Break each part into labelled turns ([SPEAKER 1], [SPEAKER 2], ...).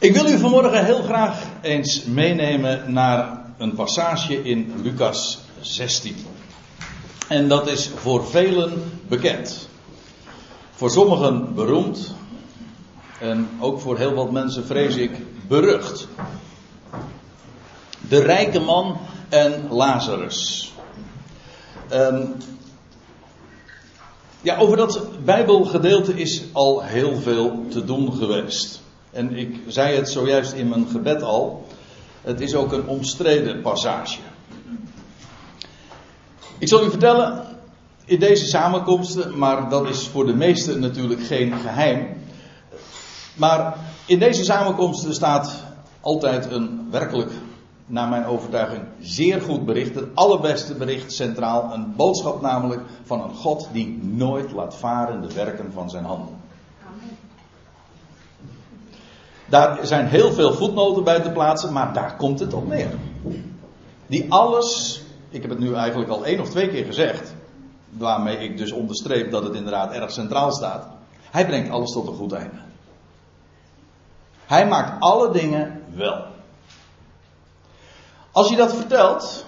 [SPEAKER 1] Ik wil u vanmorgen heel graag eens meenemen naar een passage in Lucas 16. En dat is voor velen bekend. Voor sommigen beroemd. En ook voor heel wat mensen, vrees ik, berucht. De rijke man en Lazarus. Um, ja, over dat Bijbelgedeelte is al heel veel te doen geweest. En ik zei het zojuist in mijn gebed al. Het is ook een omstreden passage. Ik zal u vertellen in deze samenkomsten, maar dat is voor de meesten natuurlijk geen geheim. Maar in deze samenkomsten staat altijd een werkelijk, naar mijn overtuiging, zeer goed bericht. Het allerbeste bericht centraal. Een boodschap namelijk van een God die nooit laat varen de werken van zijn handen. Daar zijn heel veel voetnoten bij te plaatsen, maar daar komt het op neer. Die alles, ik heb het nu eigenlijk al één of twee keer gezegd, waarmee ik dus onderstreep dat het inderdaad erg centraal staat. Hij brengt alles tot een goed einde. Hij maakt alle dingen wel. Als je dat vertelt,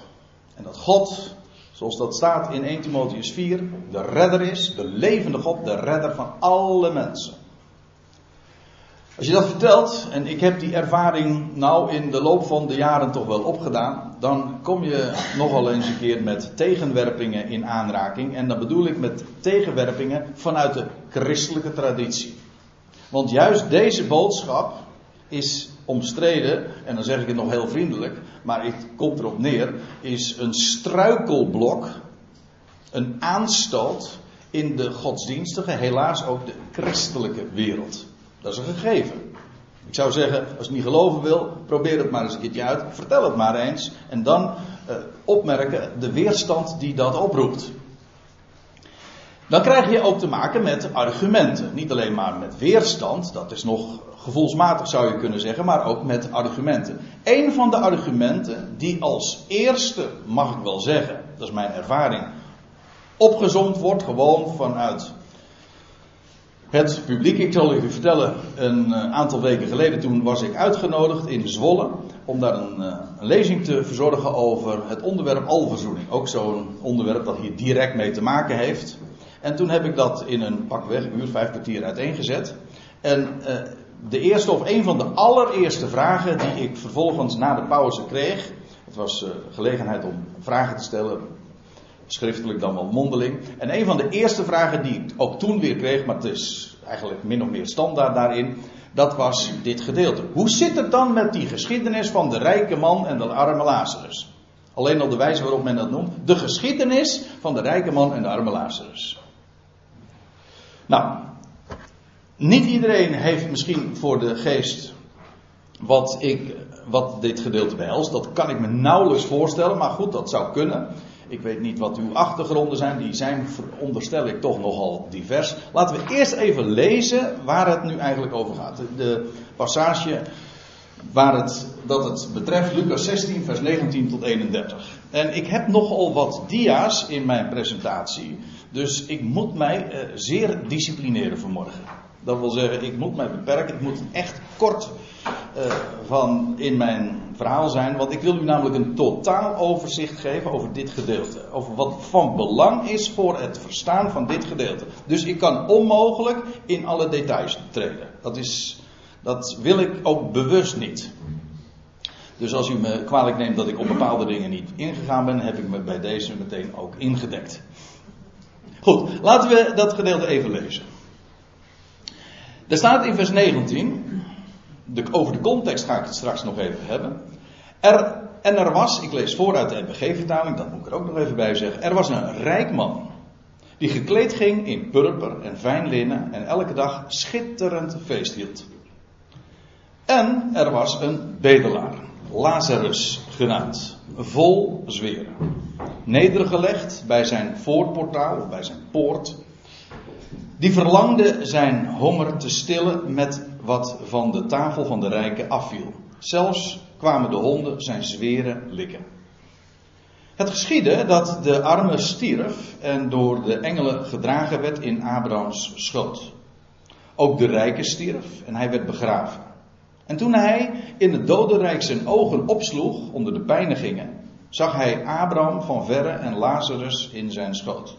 [SPEAKER 1] en dat God, zoals dat staat in 1 Timotheus 4, de redder is, de levende God, de redder van alle mensen. Als je dat vertelt, en ik heb die ervaring nou in de loop van de jaren toch wel opgedaan, dan kom je nogal eens een keer met tegenwerpingen in aanraking. En dan bedoel ik met tegenwerpingen vanuit de christelijke traditie. Want juist deze boodschap is omstreden, en dan zeg ik het nog heel vriendelijk, maar het komt erop neer, is een struikelblok, een aanstoot in de godsdienstige, helaas ook de christelijke wereld. Dat is een gegeven. Ik zou zeggen, als je niet geloven wil, probeer het maar eens een keertje uit. Vertel het maar eens. En dan uh, opmerken de weerstand die dat oproept. Dan krijg je ook te maken met argumenten. Niet alleen maar met weerstand, dat is nog gevoelsmatig zou je kunnen zeggen, maar ook met argumenten. Een van de argumenten die als eerste, mag ik wel zeggen, dat is mijn ervaring, opgezond wordt, gewoon vanuit het publiek. Ik zal u vertellen, een eh, aantal weken geleden toen was ik uitgenodigd in Zwolle om daar een, eh, een lezing te verzorgen over het onderwerp alverzoening. Ook zo'n onderwerp dat hier direct mee te maken heeft. En toen heb ik dat in een pakweg, uur, vijf kwartier uiteengezet. En uh, de eerste of een van de allereerste vragen die ik vervolgens na de pauze kreeg. Het was uh, gelegenheid om vragen te stellen, schriftelijk dan wel mondeling. En een van de eerste vragen die ik ook toen weer kreeg, maar het is eigenlijk min of meer standaard daarin, dat was dit gedeelte. Hoe zit het dan met die geschiedenis van de rijke man en de arme Lazarus? Alleen al de wijze waarop men dat noemt. De geschiedenis van de rijke man en de arme Lazarus. Nou, niet iedereen heeft misschien voor de geest wat, ik, wat dit gedeelte behelst. Dat kan ik me nauwelijks voorstellen, maar goed, dat zou kunnen. Ik weet niet wat uw achtergronden zijn, die zijn, veronderstel ik, toch nogal divers. Laten we eerst even lezen waar het nu eigenlijk over gaat. De passage waar het, dat het betreft, Lucas 16, vers 19 tot 31. En ik heb nogal wat dia's in mijn presentatie, dus ik moet mij uh, zeer disciplineren vanmorgen. Dat wil zeggen, ik moet mij beperken, ik moet echt kort uh, van in mijn verhaal zijn, want ik wil u namelijk een totaal overzicht geven over dit gedeelte. Over wat van belang is voor het verstaan van dit gedeelte. Dus ik kan onmogelijk in alle details treden. Dat, is, dat wil ik ook bewust niet. Dus als u me kwalijk neemt dat ik op bepaalde dingen niet ingegaan ben, heb ik me bij deze meteen ook ingedekt. Goed, laten we dat gedeelte even lezen. Er staat in vers 19, de, over de context ga ik het straks nog even hebben. Er, en er was, ik lees voor uit de NBG-vertaling, dat moet ik er ook nog even bij zeggen. Er was een rijk man, die gekleed ging in purper en fijn linnen en elke dag schitterend feest hield. En er was een bedelaar, Lazarus genaamd, vol zweren. Nedergelegd bij zijn voorportaal, bij zijn poort, die verlangde zijn honger te stillen met wat van de tafel van de rijken afviel. Zelfs kwamen de honden zijn zweren likken. Het geschiedde dat de arme stierf en door de engelen gedragen werd in Abrahams schoot. Ook de rijke stierf en hij werd begraven. En toen hij in het dodenrijk zijn ogen opsloeg onder de pijnigingen, zag hij Abraham van verre en Lazarus in zijn schoot.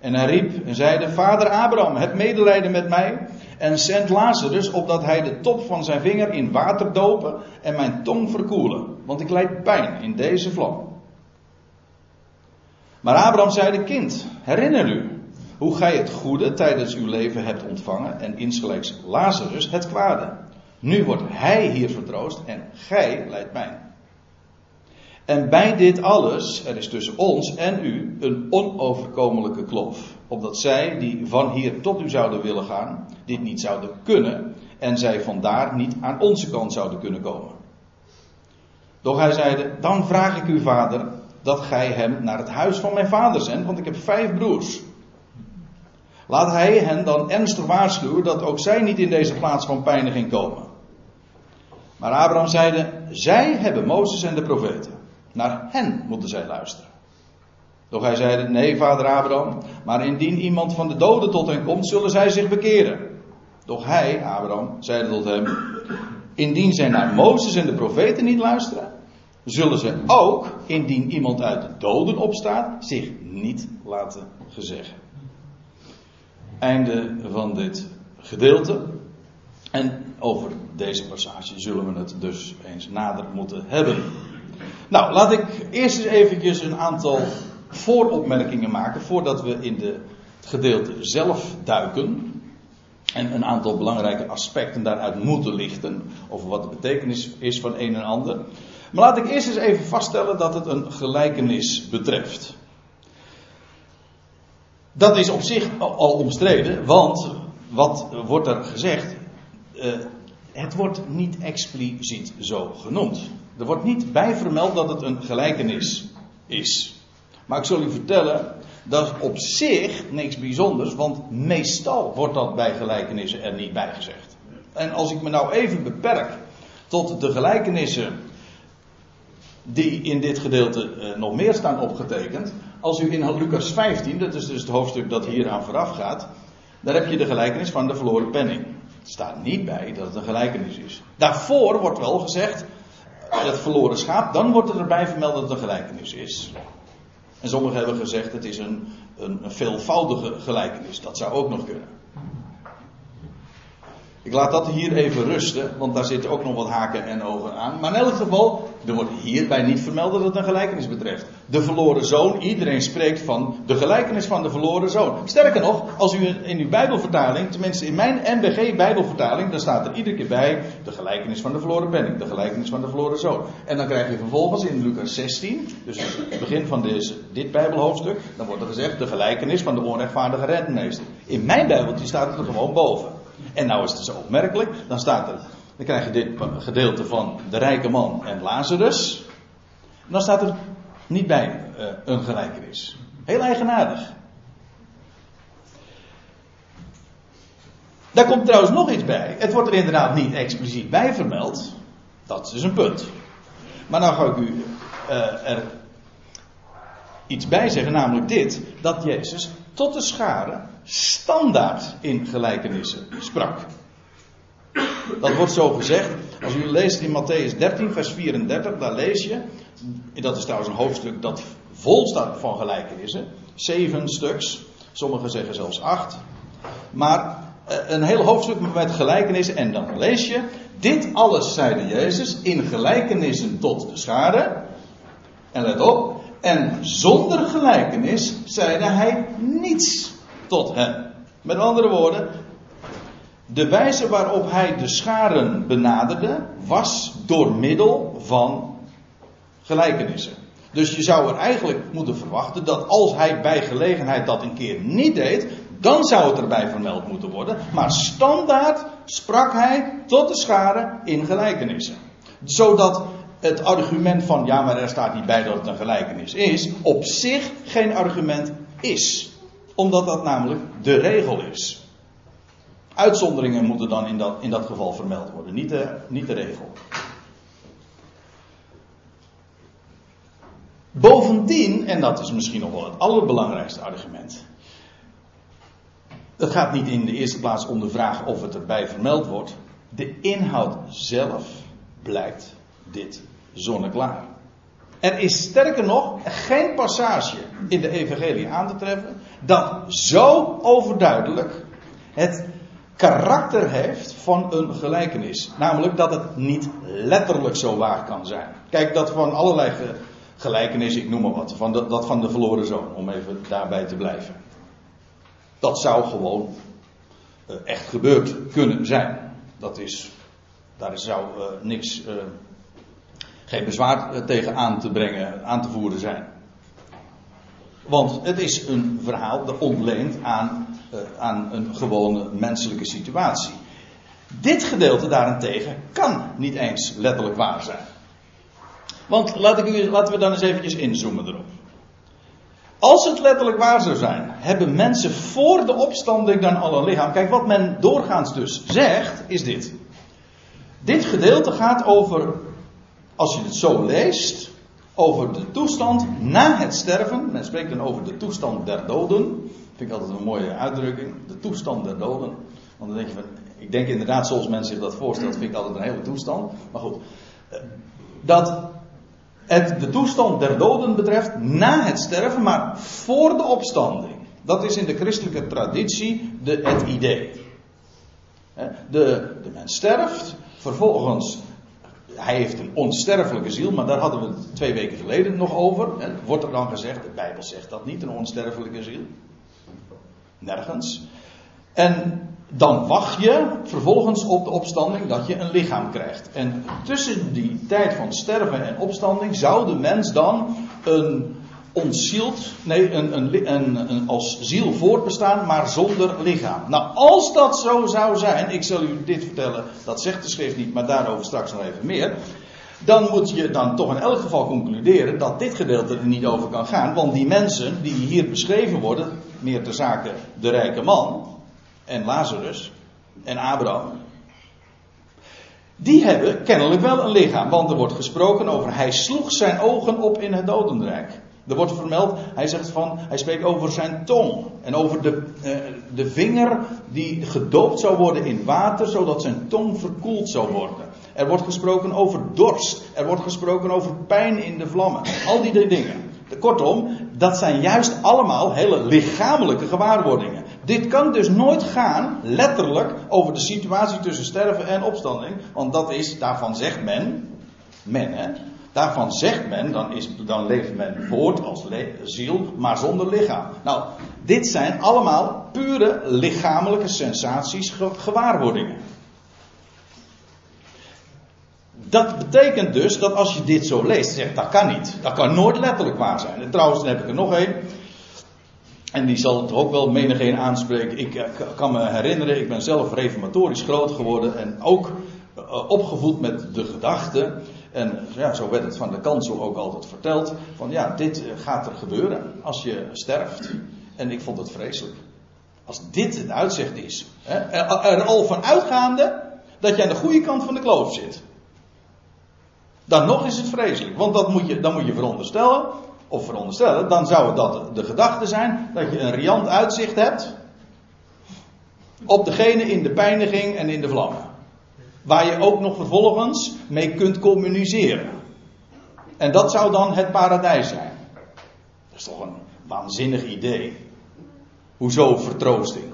[SPEAKER 1] En hij riep en zeide: Vader Abraham, heb medelijden met mij en zend Lazarus opdat hij de top van zijn vinger in water dopen en mijn tong verkoelen, want ik lijd pijn in deze vlam. Maar Abraham zeide: Kind, herinner u hoe gij het goede tijdens uw leven hebt ontvangen en insgelijks Lazarus het kwade. Nu wordt hij hier vertroost en gij lijdt pijn. En bij dit alles, er is tussen ons en u een onoverkomelijke kloof. Opdat zij die van hier tot u zouden willen gaan, dit niet zouden kunnen. En zij vandaar niet aan onze kant zouden kunnen komen. Doch hij zeide, dan vraag ik u vader, dat gij hem naar het huis van mijn vader zendt, want ik heb vijf broers. Laat hij hen dan ernstig waarschuwen dat ook zij niet in deze plaats van pijniging komen. Maar Abraham zeide, zij hebben Mozes en de profeten. Naar hen moeten zij luisteren. Doch hij zeide, nee vader Abraham, maar indien iemand van de doden tot hen komt, zullen zij zich bekeren. Doch hij, Abraham, zeide tot hem, indien zij naar Mozes en de profeten niet luisteren, zullen ze ook, indien iemand uit de doden opstaat, zich niet laten gezeggen. Einde van dit gedeelte. En over deze passage zullen we het dus eens nader moeten hebben. Nou, laat ik eerst eens eventjes een aantal vooropmerkingen maken voordat we in de, gedeelte zelf duiken. En een aantal belangrijke aspecten daaruit moeten lichten. Over wat de betekenis is van een en ander. Maar laat ik eerst eens even vaststellen dat het een gelijkenis betreft. Dat is op zich al omstreden, want wat wordt er gezegd? Uh, het wordt niet expliciet zo genoemd. Er wordt niet bij vermeld dat het een gelijkenis is. Maar ik zal u vertellen, dat is op zich niks bijzonders, want meestal wordt dat bij gelijkenissen er niet bij gezegd. En als ik me nou even beperk tot de gelijkenissen die in dit gedeelte uh, nog meer staan opgetekend. Als u in Lucas 15, dat is dus het hoofdstuk dat hier aan vooraf gaat, daar heb je de gelijkenis van de verloren penning. Het staat niet bij dat het een gelijkenis is. Daarvoor wordt wel gezegd, het verloren schaap, dan wordt er erbij vermeld dat het een gelijkenis is. En sommigen hebben gezegd, het is een, een, veelvoudige gelijkenis. Dat zou ook nog kunnen. Ik laat dat hier even rusten, want daar zitten ook nog wat haken en ogen aan. Maar in elk geval, er wordt hierbij niet vermeld dat het een gelijkenis betreft. De verloren zoon, iedereen spreekt van de gelijkenis van de verloren zoon. Sterker nog, als u in uw Bijbelvertaling, tenminste in mijn MBG Bijbelvertaling, dan staat er iedere keer bij de gelijkenis van de verloren penning, de gelijkenis van de verloren zoon. En dan krijg je vervolgens in Lucas 16, dus het begin van deze, dit Bijbelhoofdstuk, dan wordt er gezegd de gelijkenis van de onrechtvaardige rentmeester. In mijn Bijbeltje staat het er gewoon boven. En nou is het zo opmerkelijk, dan staat er, dan krijg je dit gedeelte van de rijke man en Lazarus. Dan staat er niet bij uh, een gelijkenis. Heel eigenaardig. Daar komt trouwens nog iets bij. Het wordt er inderdaad niet expliciet bij vermeld. Dat is een punt. Maar nou ga ik u uh, er iets bij zeggen, namelijk dit: dat Jezus tot de schare standaard in gelijkenissen sprak. Dat wordt zo gezegd. Als u leest in Matthäus 13, vers 34, daar lees je. Dat is trouwens een hoofdstuk dat vol staat van gelijkenissen. Zeven stuks. Sommigen zeggen zelfs acht. Maar eh, een heel hoofdstuk met gelijkenissen. En dan lees je. Dit alles zeide Jezus in gelijkenissen tot de schade. En let op. En zonder gelijkenis zeide hij niets tot hen. Met andere woorden, de wijze waarop hij de scharen benaderde was door middel van gelijkenissen. Dus je zou er eigenlijk moeten verwachten dat als hij bij gelegenheid dat een keer niet deed, dan zou het erbij vermeld moeten worden. Maar standaard sprak hij tot de scharen in gelijkenissen. Zodat het argument van ja, maar er staat niet bij dat het een gelijkenis is, op zich geen argument is. Omdat dat namelijk de regel is. Uitzonderingen moeten dan in dat, in dat geval vermeld worden, niet de, niet de regel. Bovendien, en dat is misschien nog wel het allerbelangrijkste argument. Het gaat niet in de eerste plaats om de vraag of het erbij vermeld wordt. de inhoud zelf blijkt dit zonneklaar. Er is sterker nog geen passage in de evangelie aan te treffen dat zo overduidelijk het karakter heeft van een gelijkenis. Namelijk dat het niet letterlijk zo waar kan zijn. Kijk, dat van allerlei gelijkenissen, ik noem maar wat, van dat van de verloren zoon, om even daarbij te blijven. Dat zou gewoon uh, echt gebeurd kunnen zijn. Dat is, daar zou uh, niks, uh, geen bezwaar tegen aan te brengen, aan te voeren zijn. Want het is een verhaal dat ontleent aan, aan een gewone menselijke situatie. Dit gedeelte daarentegen kan niet eens letterlijk waar zijn. Want laat ik u, laten we dan eens eventjes inzoomen erop. Als het letterlijk waar zou zijn, hebben mensen voor de opstanding dan al een lichaam. Kijk, wat men doorgaans dus zegt, is dit. Dit gedeelte gaat over, als je het zo leest, over de toestand na het sterven. Men spreekt dan over de toestand der doden. Vind ik altijd een mooie uitdrukking. De toestand der doden. Want dan denk je van, ik denk inderdaad zoals men zich dat voorstelt, vind ik altijd een hele toestand. Maar goed, eh, dat het de toestand der doden betreft na het sterven, maar voor de opstanding. Dat is in de christelijke traditie de, het idee. De, de mens sterft, vervolgens, hij heeft een onsterfelijke ziel, maar daar hadden we het twee weken geleden nog over. En wordt er dan gezegd, de Bijbel zegt dat niet, een onsterfelijke ziel. Nergens. En dan wacht je vervolgens op de opstanding dat je een lichaam krijgt. En tussen die tijd van sterven en opstanding zou de mens dan een ontzield, nee, een, een, een, als ziel voortbestaan, maar zonder lichaam. Nou, als dat zo zou zijn, ik zal u dit vertellen, dat zegt de schrift niet, maar daarover straks nog even meer. Dan moet je dan toch in elk geval concluderen dat dit gedeelte er niet over kan gaan. Want die mensen die hier beschreven worden, meer ter zake de rijke man, en Lazarus en Abraham. Die hebben kennelijk wel een lichaam, want er wordt gesproken over hij sloeg zijn ogen op in het dodenrijk. Er wordt vermeld, hij zegt van, hij spreekt over zijn tong en over de, eh, de vinger die gedoopt zou worden in water, zodat zijn tong verkoeld zou worden. Er wordt gesproken over dorst, er wordt gesproken over pijn in de vlammen, al die dingen. Kortom, dat zijn juist allemaal hele lichamelijke gewaarwordingen. Dit kan dus nooit gaan, letterlijk, over de situatie tussen sterven en opstanding. Want dat is, daarvan zegt men, men hè, daarvan zegt men, dan, is, dan leeft men voort als ziel, maar zonder lichaam. Nou, dit zijn allemaal pure lichamelijke sensaties, gewaarwordingen. Dat betekent dus dat als je dit zo leest, zegt dat kan niet. Dat kan nooit letterlijk waar zijn. En trouwens, dan heb ik er nog één. En die zal het ook wel menigeen aanspreken. Ik eh, kan me herinneren, ik ben zelf reformatorisch groot geworden en ook eh, opgevoed met de gedachte. En ja, zo werd het van de kansel ook altijd verteld. Van ja, dit eh, gaat er gebeuren als je sterft. En ik vond het vreselijk. Als dit het uitzicht is. Hè, er al van uitgaande dat je aan de goede kant van de kloof zit. Dan nog is het vreselijk. Want dat moet je, dan moet je veronderstellen of veronderstellen, dan zou dat de gedachte zijn dat je een riant uitzicht hebt op degene in de pijniging en in de vlammen. Waar je ook nog vervolgens mee kunt communiceren. En dat zou dan het paradijs zijn. Dat is toch een waanzinnig idee. Hoezo vertroosting?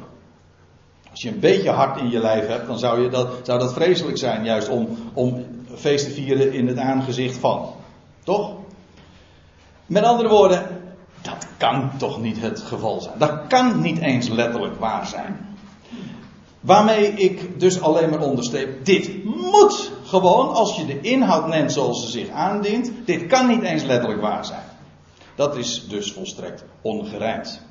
[SPEAKER 1] Als je een beetje hart in je lijf hebt, dan zou, je dat, zou dat vreselijk zijn, juist om, om feest te vieren in het aangezicht van. Toch? Met andere woorden, dat kan toch niet het geval zijn. Dat kan niet eens letterlijk waar zijn. Waarmee ik dus alleen maar onderstreep, dit moet gewoon, als je de inhoud neemt zoals ze zich aandient, dit kan niet eens letterlijk waar zijn. Dat is dus volstrekt ongerijmd.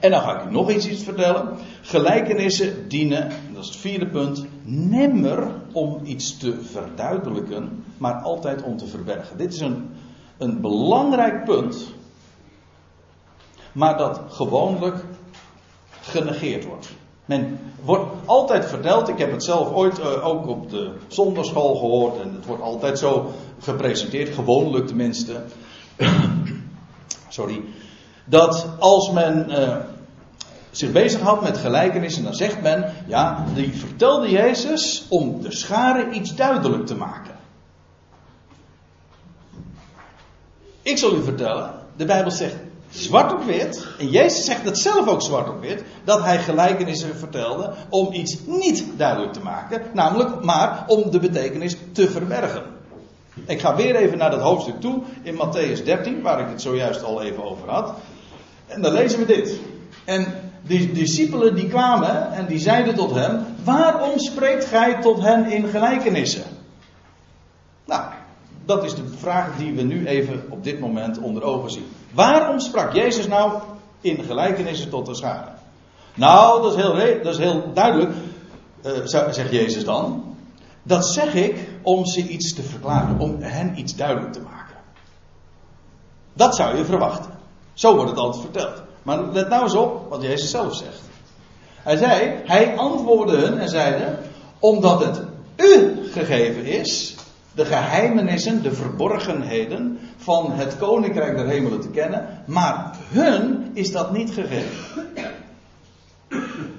[SPEAKER 1] En dan ga ik u nog iets, iets vertellen. Gelijkenissen dienen, dat is het vierde punt, nimmer om iets te verduidelijken, maar altijd om te verbergen. Dit is een een belangrijk punt, maar dat gewoonlijk genegeerd wordt. Men wordt altijd verteld, ik heb het zelf ooit uh, ook op de zondagschool gehoord en het wordt altijd zo gepresenteerd, gewoonlijk tenminste. Sorry. Dat als men uh, zich bezighoudt met gelijkenissen, dan zegt men, ja, die vertelde Jezus om de schare iets duidelijk te maken. Ik zal u vertellen, de Bijbel zegt zwart op wit, en Jezus zegt het zelf ook zwart op wit, dat hij gelijkenissen vertelde om iets niet duidelijk te maken, namelijk maar om de betekenis te verbergen. Ik ga weer even naar dat hoofdstuk toe in Matthäus 13, waar ik het zojuist al even over had. En dan lezen we dit. En die discipelen die kwamen en die zeiden tot hem: Waarom spreekt gij tot hen in gelijkenissen? Nou, dat is de vraag die we nu even op dit moment onder ogen zien. Waarom sprak Jezus nou in gelijkenissen tot de schade? Nou, dat is heel, dat is heel duidelijk, uh, zegt Jezus dan. Dat zeg ik om ze iets te verklaren, om hen iets duidelijk te maken. Dat zou je verwachten. Zo wordt het altijd verteld. Maar let nou eens op wat Jezus zelf zegt. Hij zei, hij antwoordde hun en zeide, omdat het u gegeven is de geheimenissen, de verborgenheden van het koninkrijk der hemelen te kennen, maar hun is dat niet gegeven.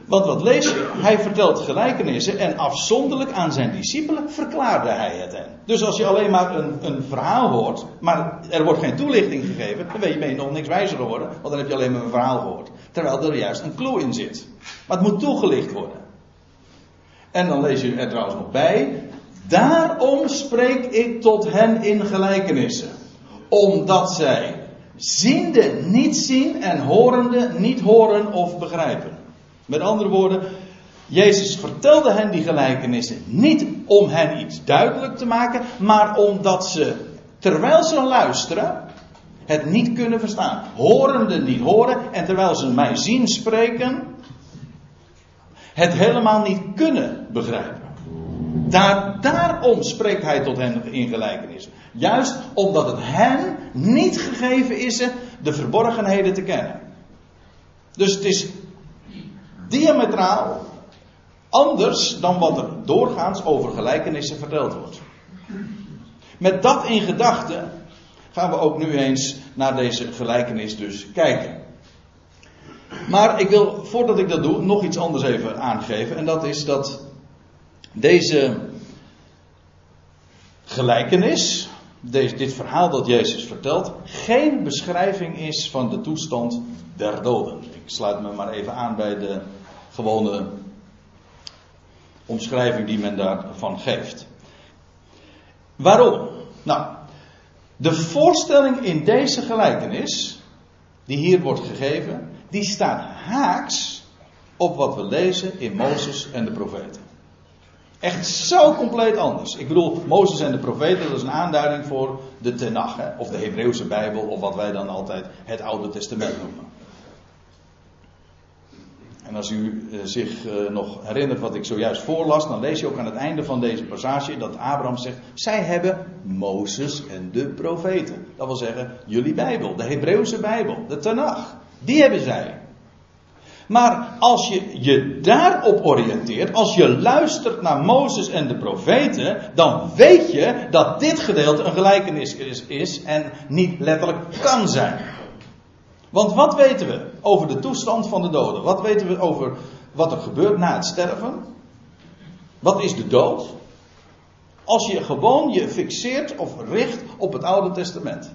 [SPEAKER 1] Want wat lees je? Hij vertelt gelijkenissen en afzonderlijk aan zijn discipelen verklaarde hij het hen. Dus als je alleen maar een, een verhaal hoort, maar er wordt geen toelichting gegeven, dan weet je, ben nog niks wijzer geworden, want dan heb je alleen maar een verhaal gehoord. Terwijl er juist een clue in zit. Maar het moet toegelicht worden. En dan lees je er trouwens nog bij, Daarom spreek ik tot hen in gelijkenissen. Omdat zij ziende niet zien en horende niet horen of begrijpen. Met andere woorden, Jezus vertelde hen die gelijkenissen niet om hen iets duidelijk te maken, maar omdat ze, terwijl ze luisteren, het niet kunnen verstaan. Horende niet horen en terwijl ze mij zien spreken, het helemaal niet kunnen begrijpen. Daar, daarom spreekt hij tot hen in gelijkenis. Juist omdat het hen niet gegeven is de verborgenheden te kennen. Dus het is diametraal anders dan wat er doorgaans over gelijkenissen verteld wordt. Met dat in gedachten gaan we ook nu eens naar deze gelijkenis dus kijken. Maar ik wil, voordat ik dat doe, nog iets anders even aangeven. En dat is dat deze gelijkenis, dit verhaal dat Jezus vertelt, geen beschrijving is van de toestand der doden. Ik sluit me maar even aan bij de gewone omschrijving die men daarvan geeft. Waarom? Nou, de voorstelling in deze gelijkenis, die hier wordt gegeven, die staat haaks op wat we lezen in Mozes en de profeten. Echt zo compleet anders. Ik bedoel, Mozes en de profeten, dat is een aanduiding voor de Tenach, hè, of de Hebreeuwse Bijbel, of wat wij dan altijd het Oude Testament noemen. En als u eh, zich eh, nog herinnert wat ik zojuist voorlas, dan lees je ook aan het einde van deze passage dat Abraham zegt: Zij hebben Mozes en de profeten. Dat wil zeggen, jullie Bijbel, de Hebreeuwse Bijbel, de Tanach. Die hebben zij. Maar als je je daarop oriënteert, als je luistert naar Mozes en de profeten, dan weet je dat dit gedeelte een gelijkenis is, is en niet letterlijk kan zijn. Want wat weten we over de toestand van de doden? Wat weten we over wat er gebeurt na het sterven? Wat is de dood? Als je gewoon je fixeert of richt op het Oude Testament.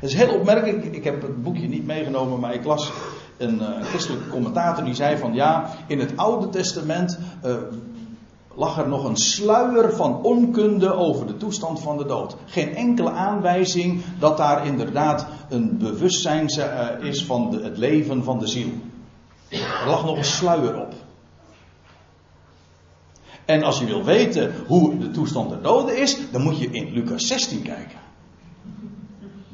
[SPEAKER 1] Het is heel opmerkelijk. Ik heb het boekje niet meegenomen, maar ik las een uh, christelijke commentator die zei van ja, in het Oude Testament uh, lag er nog een sluier van onkunde over de toestand van de dood. Geen enkele aanwijzing dat daar inderdaad een bewustzijn uh, is van het leven van de ziel. Er lag nog een sluier op. En als je wil weten hoe de toestand der doden is, dan moet je in Lucas 16 kijken.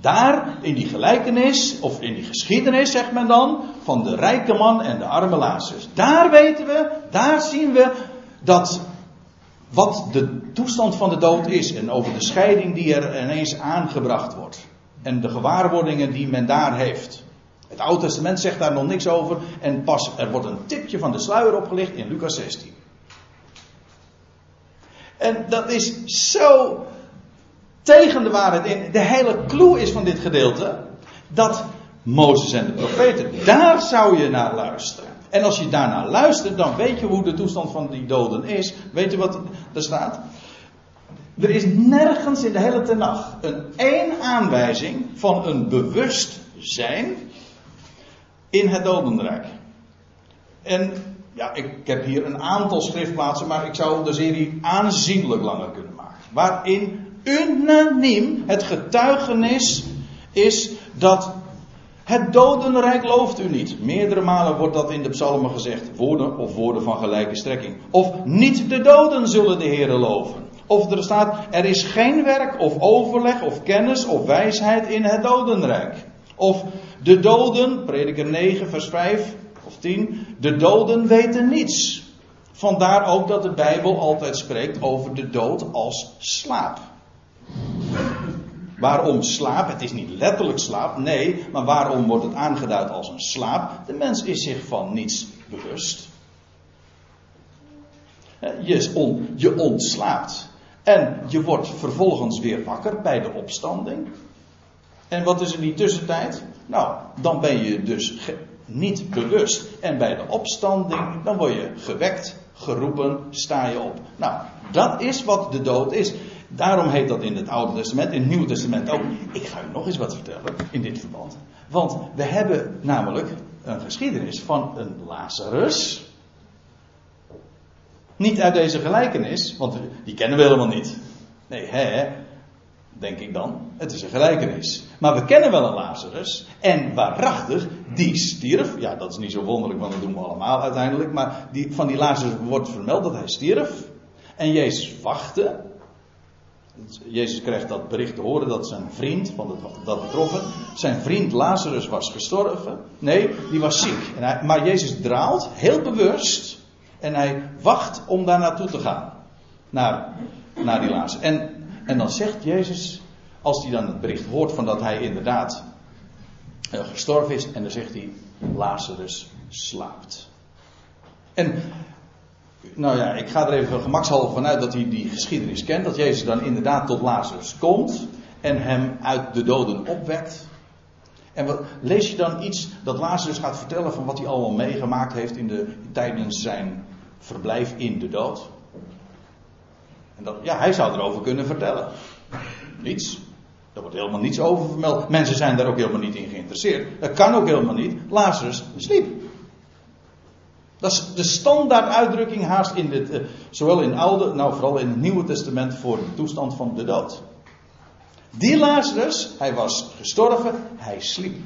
[SPEAKER 1] Daar, in die gelijkenis, of in die geschiedenis, zegt men dan, van de rijke man en de arme Lazarus. Daar weten we, daar zien we dat wat de toestand van de dood is en over de scheiding die er ineens aangebracht wordt. En de gewaarwordingen die men daar heeft. Het Oude Testament zegt daar nog niks over en pas er wordt een tipje van de sluier opgelicht in Lucas 16. En dat is zo tegen de waarheid in. De hele clue is van dit gedeelte dat Mozes en de profeten. Daar zou je naar luisteren. En als je daarnaar luistert, dan weet je hoe de toestand van die doden is. Weet je wat er staat? Er is nergens in de hele tenag een één aanwijzing van een bewustzijn in het dodenrijk. En ja, ik, ik, heb hier een aantal schriftplaatsen, maar ik zou de serie aanzienlijk langer kunnen maken. Waarin unaniem het getuigenis is dat het dodenrijk looft u niet. Meerdere malen wordt dat in de psalmen gezegd. Woorden of woorden van gelijke strekking. Of niet de doden zullen de Heeren loven. Of er staat, er is geen werk of overleg of kennis of wijsheid in het dodenrijk. Of de doden, prediker 9 vers 5 of 10, de doden weten niets. Vandaar ook dat de Bijbel altijd spreekt over de dood als slaap. Waarom slaap? Het is niet letterlijk slaap, nee, maar waarom wordt het aangeduid als een slaap? De mens is zich van niets bewust. Je, on, je ontslaapt. En je wordt vervolgens weer wakker bij de opstanding. En wat is in die tussentijd? Nou, dan ben je dus niet bewust. En bij de opstanding, dan word je gewekt, geroepen, sta je op. Nou, dat is wat de dood is. Daarom heet dat in het Oude Testament, in het Nieuwe Testament ook. Ik ga u nog eens wat vertellen in dit verband. Want we hebben namelijk een geschiedenis van een Lazarus. Niet uit deze gelijkenis, want die kennen we helemaal niet. Nee, hè, denk ik dan. Het is een gelijkenis. Maar we kennen wel een Lazarus. En waarachtig, die stierf. Ja, dat is niet zo wonderlijk, want dat doen we allemaal uiteindelijk. Maar die, van die Lazarus wordt vermeld dat hij stierf. En Jezus wachtte. Jezus krijgt dat bericht te horen dat zijn vriend, van dat betroffen, zijn vriend Lazarus was gestorven. Nee, die was ziek. En hij, maar Jezus draalt heel bewust en hij wacht om daar naartoe te gaan. Naar, naar die Lazarus. En, en dan zegt Jezus, als hij dan het bericht hoort van dat hij inderdaad uh, gestorven is, en dan zegt hij, Lazarus slaapt. En nou ja, ik ga er even gemakshalve vanuit dat hij die geschiedenis kent. Dat Jezus dan inderdaad tot Lazarus komt en hem uit de doden opwekt. En lees je dan iets dat Lazarus gaat vertellen van wat hij allemaal meegemaakt heeft in de, tijdens zijn verblijf in de dood? En dat, ja, hij zou erover kunnen vertellen. Niets. Er wordt helemaal niets over vermeld. Mensen zijn daar ook helemaal niet in geïnteresseerd. Dat kan ook helemaal niet. Lazarus sliep. Dat is de standaard uitdrukking haast in dit, uh, zowel in het Oude, nou vooral in het Nieuwe Testament voor de toestand van de dood. Die Lazarus, hij was gestorven, hij sliep.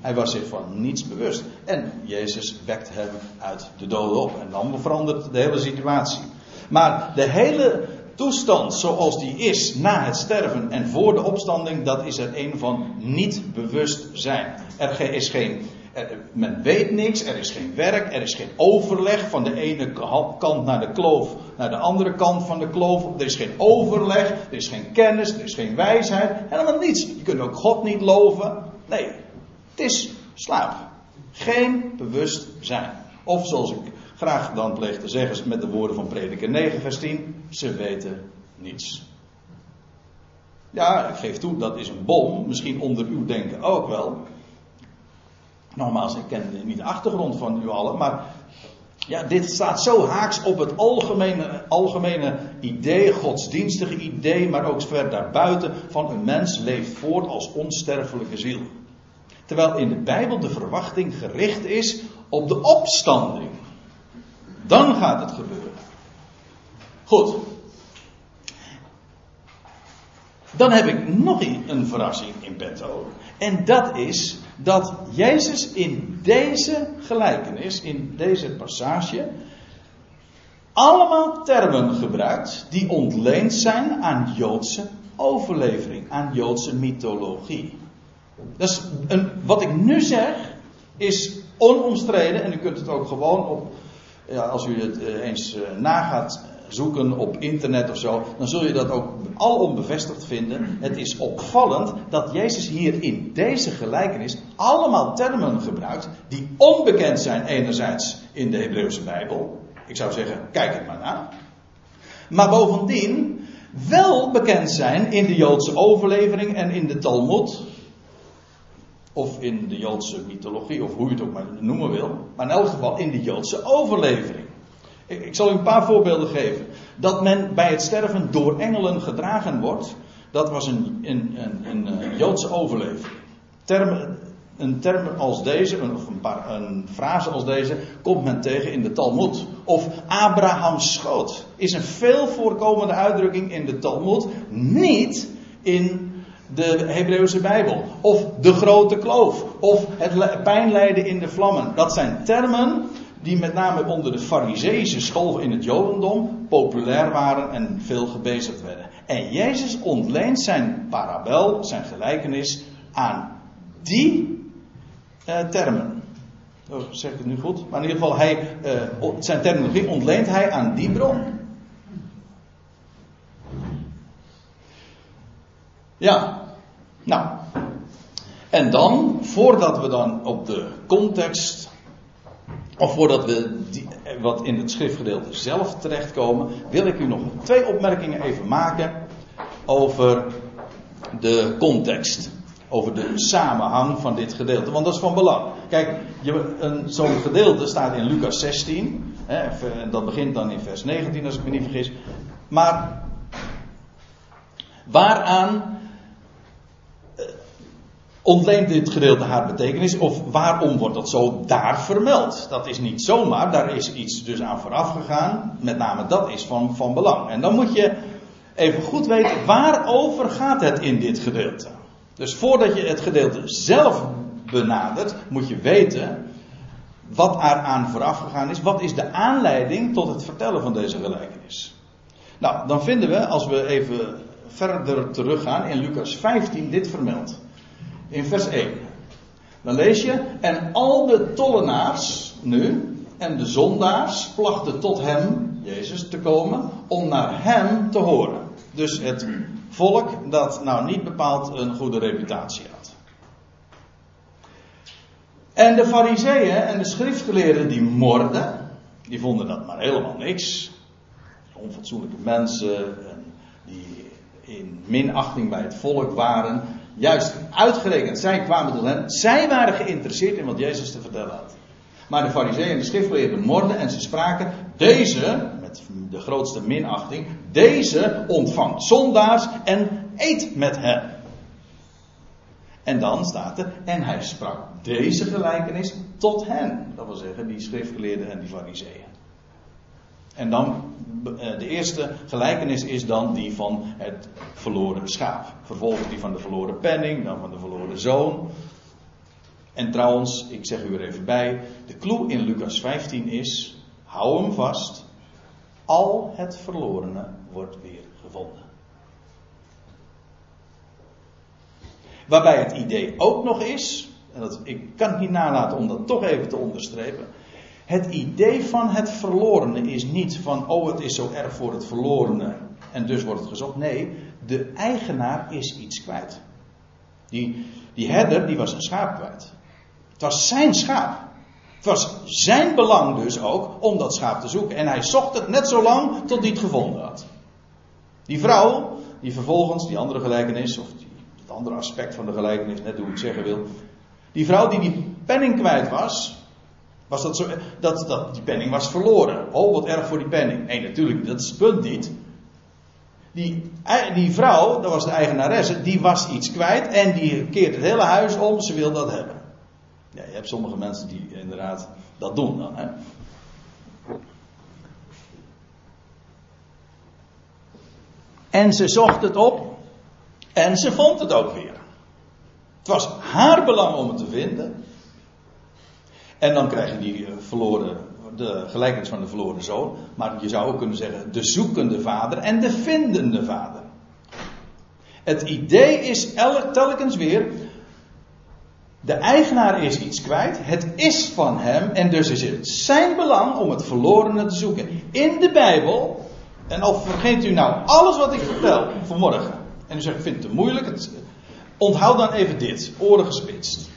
[SPEAKER 1] Hij was zich van niets bewust. En Jezus wekt hem uit de dood op. En dan verandert de hele situatie. Maar de hele toestand zoals die is na het sterven en voor de opstanding, dat is er een van niet bewust zijn. Er is geen men weet niks, er is geen werk, er is geen overleg van de ene kant naar de kloof, naar de andere kant van de kloof. Er is geen overleg, er is geen kennis, er is geen wijsheid, helemaal niets. Je kunt ook God niet loven. Nee, het is slaap. Geen bewustzijn. Of zoals ik graag dan pleeg te zeggen met de woorden van Prediker 9, vers 10, ze weten niets. Ja, ik geef toe, dat is een bom, misschien onder uw denken ook wel. Nogmaals, ik ken niet de achtergrond van u allen, maar ja, dit staat zo haaks op het algemene, algemene idee, godsdienstige idee, maar ook ver daarbuiten van een mens leeft voort als onsterfelijke ziel. Terwijl in de Bijbel de verwachting gericht is op de opstanding. Dan gaat het gebeuren. Goed. Dan heb ik nog een verrassing in petto. En dat is dat Jezus in deze gelijkenis, in deze passage, allemaal termen gebruikt die ontleend zijn aan Joodse overlevering, aan Joodse mythologie. Dus wat ik nu zeg is onomstreden en u kunt het ook gewoon op, ja, als u het eh, eens uh, nagaat zoeken op internet of zo, dan zul je dat ook alom bevestigd vinden. Het is opvallend dat Jezus hier in deze gelijkenis allemaal termen gebruikt die onbekend zijn enerzijds in de Hebreeuwse Bijbel. Ik zou zeggen, kijk het maar na. Maar bovendien wel bekend zijn in de Joodse overlevering en in de Talmud. Of in de Joodse mythologie, of hoe je het ook maar noemen wil. Maar in elk geval in de Joodse overlevering. Ik, zal u een paar voorbeelden geven. Dat men bij het sterven door engelen gedragen wordt. Dat was een, een, een, een eh, Joodse overlevering. Termen, een term als deze, of een, paar, een frase als deze, komt men tegen in de Talmud. Of Abrahams schoot is een veel voorkomende uitdrukking in de Talmud, niet in de Hebreeuwse Bijbel. Of de grote kloof. Of het pijnlijden in de vlammen. Dat zijn termen die met name onder de Fariseïsche school in het Jodendom populair waren en veel gebezigd werden. En Jezus ontleent zijn parabel, zijn gelijkenis, aan die uh, termen. Oh, zeg ik het nu goed? Maar in ieder geval, hij, uh, zijn terminologie ontleent hij aan die bron. Ja, nou. En dan, voordat we dan op de context, of voordat we die, wat in het schriftgedeelte zelf terechtkomen, wil ik u nog twee opmerkingen even maken over de context over de samenhang van dit gedeelte. Want dat is van belang. Kijk, zo'n gedeelte staat in Lucas 16. Hè, dat begint dan in vers 19, als ik me niet vergis. Maar waaraan eh, ontleent dit gedeelte haar betekenis? Of waarom wordt dat zo daar vermeld? Dat is niet zomaar, daar is iets dus aan vooraf gegaan. Met name dat is van, van belang. En dan moet je even goed weten, waarover gaat het in dit gedeelte? Dus voordat je het gedeelte zelf benadert, moet je weten wat er aan vooraf gegaan is. Wat is de aanleiding tot het vertellen van deze gelijkenis? Nou, dan vinden we, als we even verder teruggaan, in Lucas 15 dit vermeld. In vers 1. Dan lees je, en al de tollenaars nu, en de zondaars, plachten tot hem, Jezus, te komen, om naar hem te horen. Dus het volk dat nou niet bepaald een goede reputatie had. En de fariseeën en de schriftgeleerden die morden, die vonden dat maar helemaal niks. Onfatsoenlijke mensen die in minachting bij het volk waren. Juist uitgerekend, zij kwamen tot hen. Zij waren geïnteresseerd in wat Jezus te vertellen had. Maar de fariseeën en de schriftgeleerden morden en ze spraken, deze, met de grootste minachting, deze ontvangt zondaars en eet met hen. En dan staat er, en hij sprak deze gelijkenis tot hen. Dat wil zeggen, die schriftgeleerden en die fariseeën. En dan, de eerste gelijkenis is dan die van het verloren schaap. Vervolgens die van de verloren penning, dan van de verloren zoon. En trouwens, ik zeg u er even bij, de clue in Lucas 15 is, hou hem vast, al het verlorene wordt weer gevonden. Waarbij het idee ook nog is, en dat, ik kan het niet nalaten om dat toch even te onderstrepen. Het idee van het verlorene is niet van, oh het is zo erg voor het verlorene en dus wordt het gezocht. Nee, de eigenaar is iets kwijt. Die, die herder, die was een schaap kwijt. Het was zijn schaap. Het was zijn belang dus ook om dat schaap te zoeken. En hij zocht het net zo lang tot hij het gevonden had. Die vrouw, die vervolgens, die andere gelijkenis, of die, het andere aspect van de gelijkenis, net hoe ik zeggen wil. Die vrouw die die penning kwijt was, was dat zo, dat, dat die penning was verloren. Oh, wat erg voor die penning. Nee, natuurlijk, dat is het punt niet. Die, die vrouw, dat was de eigenaresse, die was iets kwijt en die keert het hele huis om, ze wil dat hebben. Ja, je hebt sommige mensen die inderdaad dat doen dan. Hè? En ze zocht het op en ze vond het ook weer. Het was haar belang om het te vinden. En dan krijg je die eh, verloren, de gelijkenis van de verloren zoon. Maar je zou ook kunnen zeggen de zoekende vader en de vindende vader. Het idee is telkens weer de eigenaar is iets kwijt, het is van hem en dus is het zijn belang om het verlorene te zoeken. In de Bijbel, en al vergeet u nou alles wat ik vertel vanmorgen, en u zegt ik vind het te moeilijk, onthoud dan even dit, oren gespitst.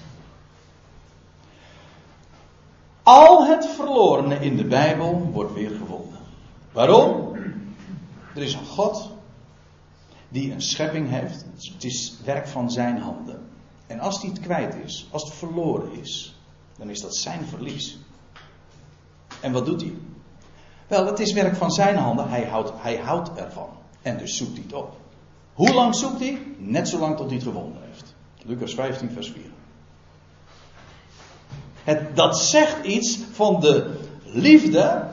[SPEAKER 1] Al het verlorene in de Bijbel wordt weer gevonden. Waarom? Er is een God die een schepping heeft. Het is werk van zijn handen. En als hij het kwijt is, als het verloren is, dan is dat zijn verlies. En wat doet hij? Wel, het is werk van zijn handen. Hij houdt, hij houdt ervan. En dus zoekt hij het op. Hoe lang zoekt hij? Net zolang tot hij het gevonden heeft. Lucas 15, vers 4. Het, dat zegt iets van de liefde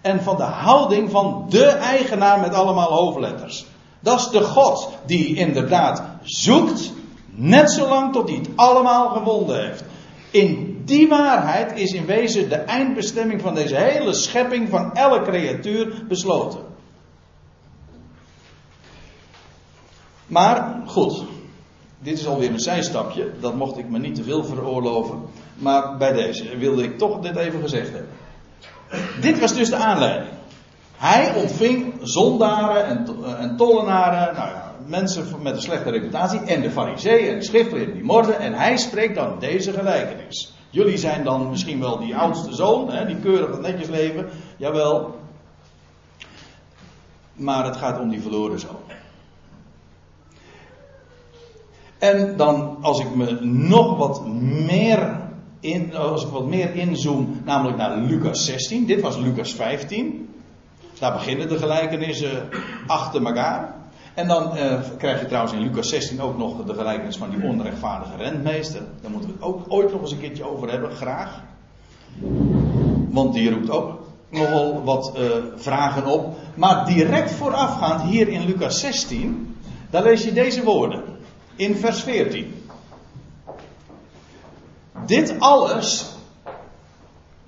[SPEAKER 1] en van de houding van de eigenaar met allemaal hoofdletters. Dat is de God die inderdaad zoekt, net zolang tot hij het allemaal gevonden heeft. In die waarheid is in wezen de eindbestemming van deze hele schepping van elke creatuur besloten. Maar goed, dit is alweer een zijstapje, dat mocht ik me niet te veel veroorloven. Maar bij deze wilde ik toch dit even gezegd hebben. Dit was dus de aanleiding. Hij ontving zondaren en, en tollenaren, nou ja, mensen met een slechte reputatie en de fariseeën en de schriftgeleerden die morden. En hij spreekt dan deze gelijkenis. Jullie zijn dan misschien wel die oudste zoon, hè, die keurig en netjes leven. Jawel. Maar het gaat om die verloren zoon. En dan, als ik me nog wat meer als ik wat meer inzoom, namelijk naar Lucas 16. Dit was Lucas 15. Daar beginnen de gelijkenissen achter elkaar. En dan eh, krijg je trouwens in Lucas 16 ook nog de gelijkenis van die onrechtvaardige rentmeester. Daar moeten we het ook ooit nog eens een keertje over hebben, graag. Want die roept ook nogal wat uh, vragen op. Maar direct voorafgaand hier in Lucas 16, daar lees je deze woorden. In vers 14. Dit alles,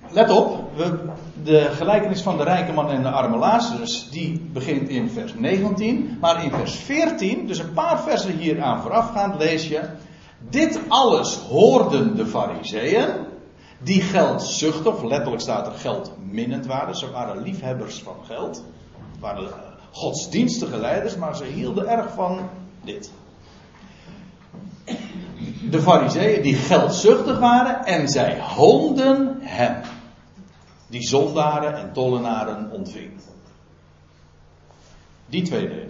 [SPEAKER 1] let op, we, de gelijkenis van de rijke man en de arme Lazarus, die begint in vers 19. Maar in vers 14, dus een paar versen hier aan voorafgaand, lees je. Dit alles hoorden de fariseeën, die geldzuchtig, letterlijk staat er geldminnend waren. Ze waren liefhebbers van geld. Waren godsdienstige leiders, maar ze hielden erg van dit de fariseeën die geldzuchtig waren en zij hoonden hem. Die zondaren en tollenaren ontving. Die twee.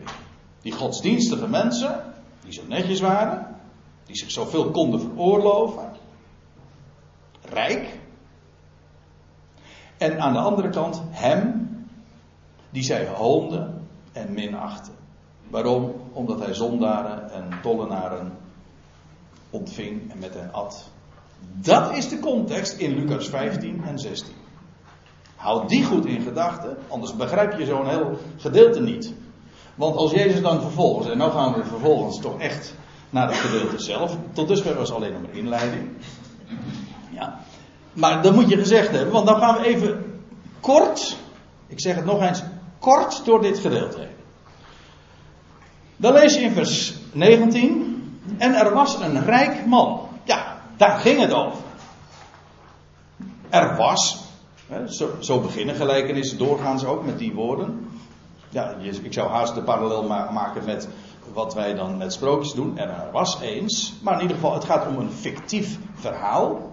[SPEAKER 1] Die godsdienstige mensen, die zo netjes waren, die zich zoveel konden veroorloven, rijk. En aan de andere kant hem, die zij hoonden en minachten. Waarom? Omdat hij zondaren en tollenaren ontving en met hen at. Dat is de context in Lucas 15 en 16. Houd die goed in gedachten, anders begrijp je zo'n heel gedeelte niet. Want als Jezus dan vervolgens, en nou gaan we vervolgens toch echt naar het gedeelte zelf. Tot dusver was alleen nog maar inleiding. Ja. Maar dat moet je gezegd hebben, want dan gaan we even kort, ik zeg het nog eens, kort door dit gedeelte heen. Dan lees je in vers 19. En er was een rijk man. Ja, daar ging het over. Er was, hè, zo, zo, beginnen gelijkenissen doorgaans ook met die woorden. Ja, ik zou haast de parallel maken met wat wij dan met sprookjes doen. En er was eens, maar in ieder geval, het gaat om een fictief verhaal.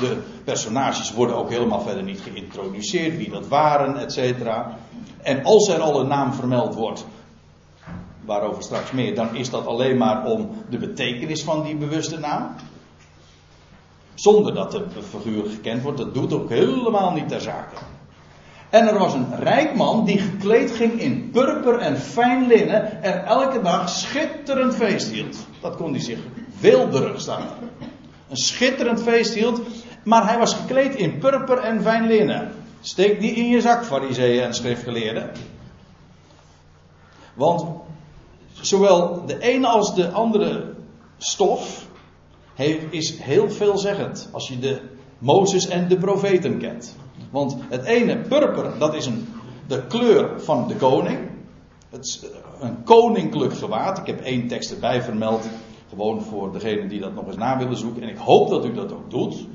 [SPEAKER 1] De personages worden ook helemaal verder niet geïntroduceerd, wie dat waren, et cetera. En als er al een naam vermeld wordt, waarover straks meer, dan is dat alleen maar om de betekenis van die bewuste naam. Zonder dat de figuur gekend wordt, dat doet ook helemaal niet ter zake. En er was een rijk man die gekleed ging in purper en fijn linnen en elke dag schitterend feest hield. Dat kon hij zich weelderig staan. Een schitterend feest hield, maar hij was gekleed in purper en fijn linnen. Steek die in je zak, fariseeën en schriftgeleerden. Want zowel de ene als de andere stof is heel veelzeggend als je de Mozes en de profeten kent. Want het ene purper, dat is een, de kleur van de koning. Het is een koninklijk gewaad. Ik heb één tekst erbij vermeld. Gewoon voor degene die dat nog eens na willen zoeken. En ik hoop dat u dat ook doet.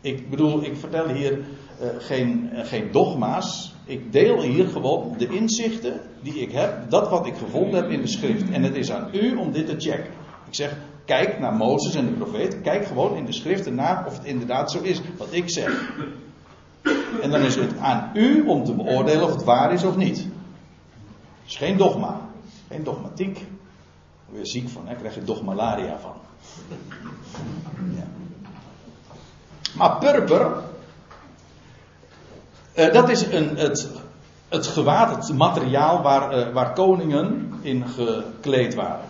[SPEAKER 1] Ik bedoel, ik vertel hier uh, geen, uh, geen dogma's ik deel hier gewoon de inzichten die ik heb, dat wat ik gevonden heb in de schrift. En het is aan u om dit te checken. Ik zeg, kijk naar Mozes en de profeet, kijk gewoon in de schriften na of het inderdaad zo is wat ik zeg. En dan is het aan u om te beoordelen of het waar is of niet. Het is geen dogma, geen dogmatiek. Daar word je ziek van, hè? krijg je dogmalaria van. Ja. Maar purper, uh, dat is een, het, het gewaad, het materiaal waar, uh, waar koningen in gekleed waren.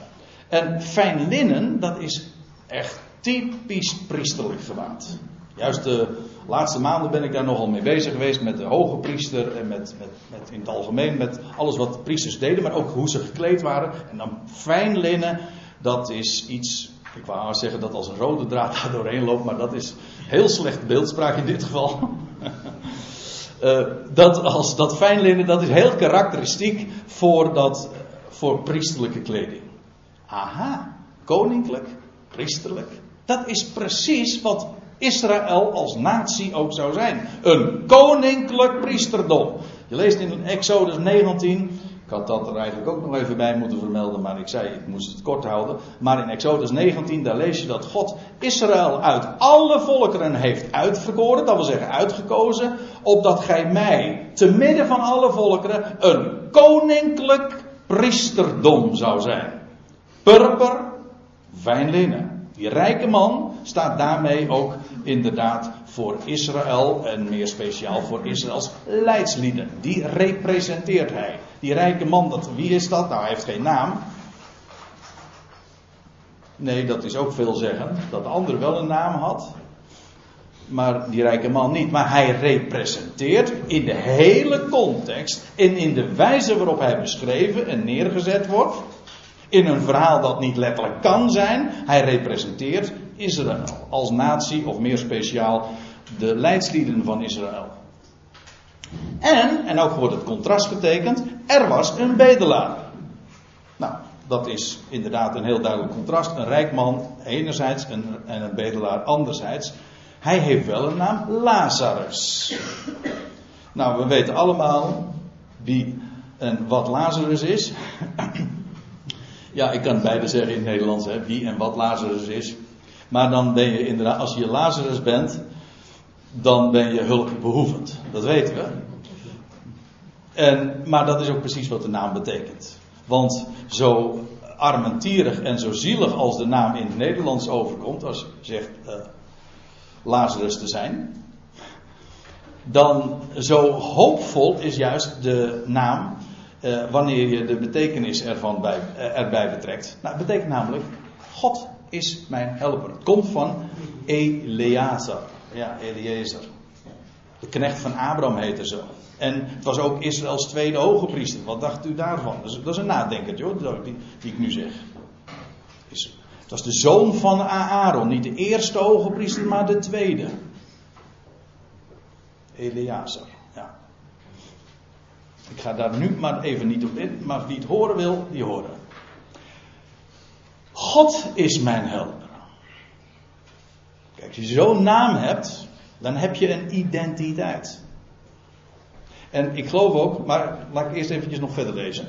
[SPEAKER 1] En fijn linnen, dat is echt typisch priesterlijk gewaad. Juist de laatste maanden ben ik daar nogal mee bezig geweest met de hoge priester en met, met, met in het algemeen met alles wat priesters deden, maar ook hoe ze gekleed waren. En dan fijn linnen, dat is iets, ik wou zeggen dat als een rode draad daar doorheen loopt, maar dat is heel slecht beeldspraak in dit geval. Uh, dat, als, dat fijn linnen, dat is heel karakteristiek voor, dat, voor priesterlijke kleding. Aha, koninklijk, priesterlijk. Dat is precies wat Israël als natie ook zou zijn. Een koninklijk priesterdom. Je leest in Exodus 19. Ik had dat er eigenlijk ook nog even bij moeten vermelden, maar ik zei ik moest het kort houden. Maar in Exodus 19, daar lees je dat God Israël uit alle volkeren heeft uitverkoren, dat wil zeggen uitgekozen, opdat gij mij, te midden van alle volkeren, een koninklijk priesterdom zou zijn. Purper, fijn linnen. Die rijke man staat daarmee ook inderdaad voor Israël en meer speciaal voor Israëls leidslieden. Die representeert hij. Die rijke man, dat, wie is dat? Nou, hij heeft geen naam. Nee, dat is ook veel zeggen. Dat de andere wel een naam had. Maar die rijke man niet. Maar hij representeert in de hele context en in de wijze waarop hij beschreven en neergezet wordt in een verhaal dat niet letterlijk kan zijn. Hij representeert Israël als natie, of meer speciaal de leidslieden van Israël. En, en ook wordt het contrast getekend, er was een bedelaar. Nou, dat is inderdaad een heel duidelijk contrast. Een rijk man enerzijds en, en een bedelaar anderzijds. Hij heeft wel een naam, Lazarus. Nou, we weten allemaal wie en wat Lazarus is. Ja, ik kan beide zeggen in het Nederlands, hè, wie en wat Lazarus is. Maar dan ben je inderdaad, als je Lazarus bent, dan ben je hulpbehoevend. Dat weten we. En, maar dat is ook precies wat de naam betekent. Want zo armentierig en zo zielig als de naam in het Nederlands overkomt, als je zegt uh, Lazarus te zijn, dan zo hoopvol is juist de naam uh, wanneer je de betekenis ervan bij, uh, erbij betrekt. Nou, het betekent namelijk, God is mijn helper. Het komt van Eleazar. Ja, Eliezer. De knecht van Abraham heette zo. En het was ook Israëls tweede hoge priester. Wat dacht u daarvan? Dat is, dat is een nadenker, joh, die, die ik nu zeg. Is, het was de zoon van Aaron. Niet de eerste hoge priester, maar de tweede. Eleazar. Ik ga daar nu maar even niet op in, maar wie het horen wil, die horen. God is mijn helper. Kijk, als je zo'n naam hebt, dan heb je een identiteit. En ik geloof ook, maar laat ik eerst eventjes nog verder lezen.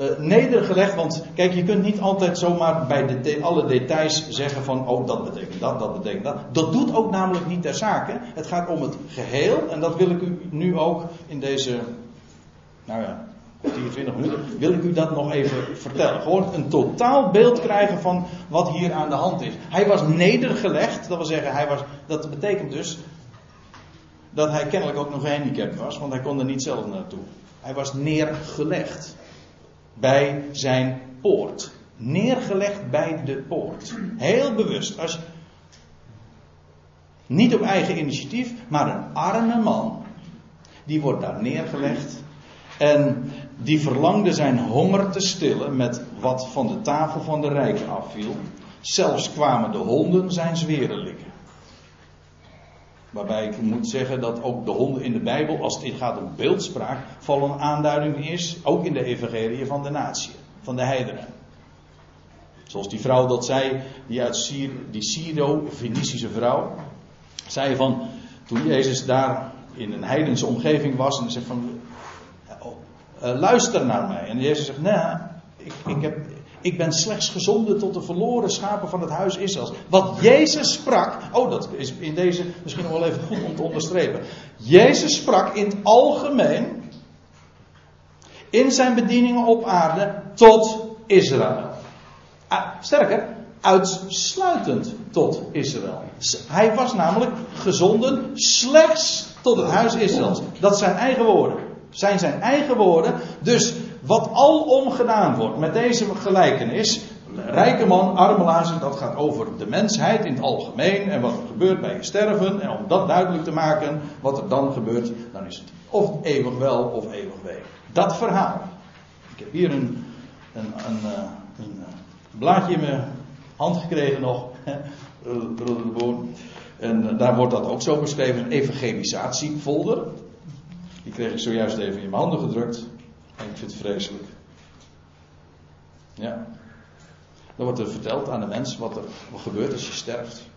[SPEAKER 1] Uh, nedergelegd, want kijk, je kunt niet altijd zomaar bij de alle details zeggen van, oh dat betekent dat, dat betekent dat. Dat doet ook namelijk niet ter zake. Het gaat om het geheel en dat wil ik u nu ook in deze nou ja, 10, 20 minuten, wil ik u dat nog even vertellen. Gewoon een totaal beeld krijgen van wat hier aan de hand is. Hij was nedergelegd, dat wil zeggen, hij was, dat betekent dus dat hij kennelijk ook nog gehandicapt was, want hij kon er niet zelf naartoe. Hij was neergelegd bij zijn poort. Neergelegd bij de poort. Heel bewust. Als, niet op eigen initiatief, maar een arme man. Die wordt daar neergelegd en die verlangde zijn honger te stillen met wat van de tafel van de rijken afviel. Zelfs kwamen de honden zijn zweren likken. Waarbij ik moet zeggen dat ook de honden in de Bijbel, als het gaat om beeldspraak, vol een aanduiding is, ook in de evangelie van de natie, van de heidenen. Zoals die vrouw dat zei, die uit die Syro, vrouw, zei van, toen Jezus daar in een heidense omgeving was, en zei van, uh, luister naar mij. En Jezus zegt, nee, ik, ik, heb, ik ben slechts gezonden tot de verloren schapen van het huis Israëls. Wat Jezus sprak, oh dat is in deze misschien nog wel even goed om te onderstrepen. Jezus sprak in het algemeen, in zijn bedieningen op aarde, tot Israël. Ah, sterker, uitsluitend tot Israël. Hij was namelijk gezonden slechts tot het huis Israëls. Dat zijn eigen woorden. Zijn zijn eigen woorden. Dus wat alom gedaan wordt met deze gelijkenis. Rijke man, arme lazer, dat gaat over de mensheid in het algemeen. En wat er gebeurt bij je sterven. En om dat duidelijk te maken, wat er dan gebeurt, dan is het of eeuwig wel of eeuwig wee. Dat verhaal. Ik heb hier een, een, een, eh, een, eh, blaadje in mijn hand gekregen nog. En daar wordt dat ook zo beschreven, een evangelisatiefolder. Die kreeg ik zojuist even in mijn handen gedrukt. En ik vind het vreselijk. Ja. Dan wordt er verteld aan de mens wat er gebeurt als je sterft.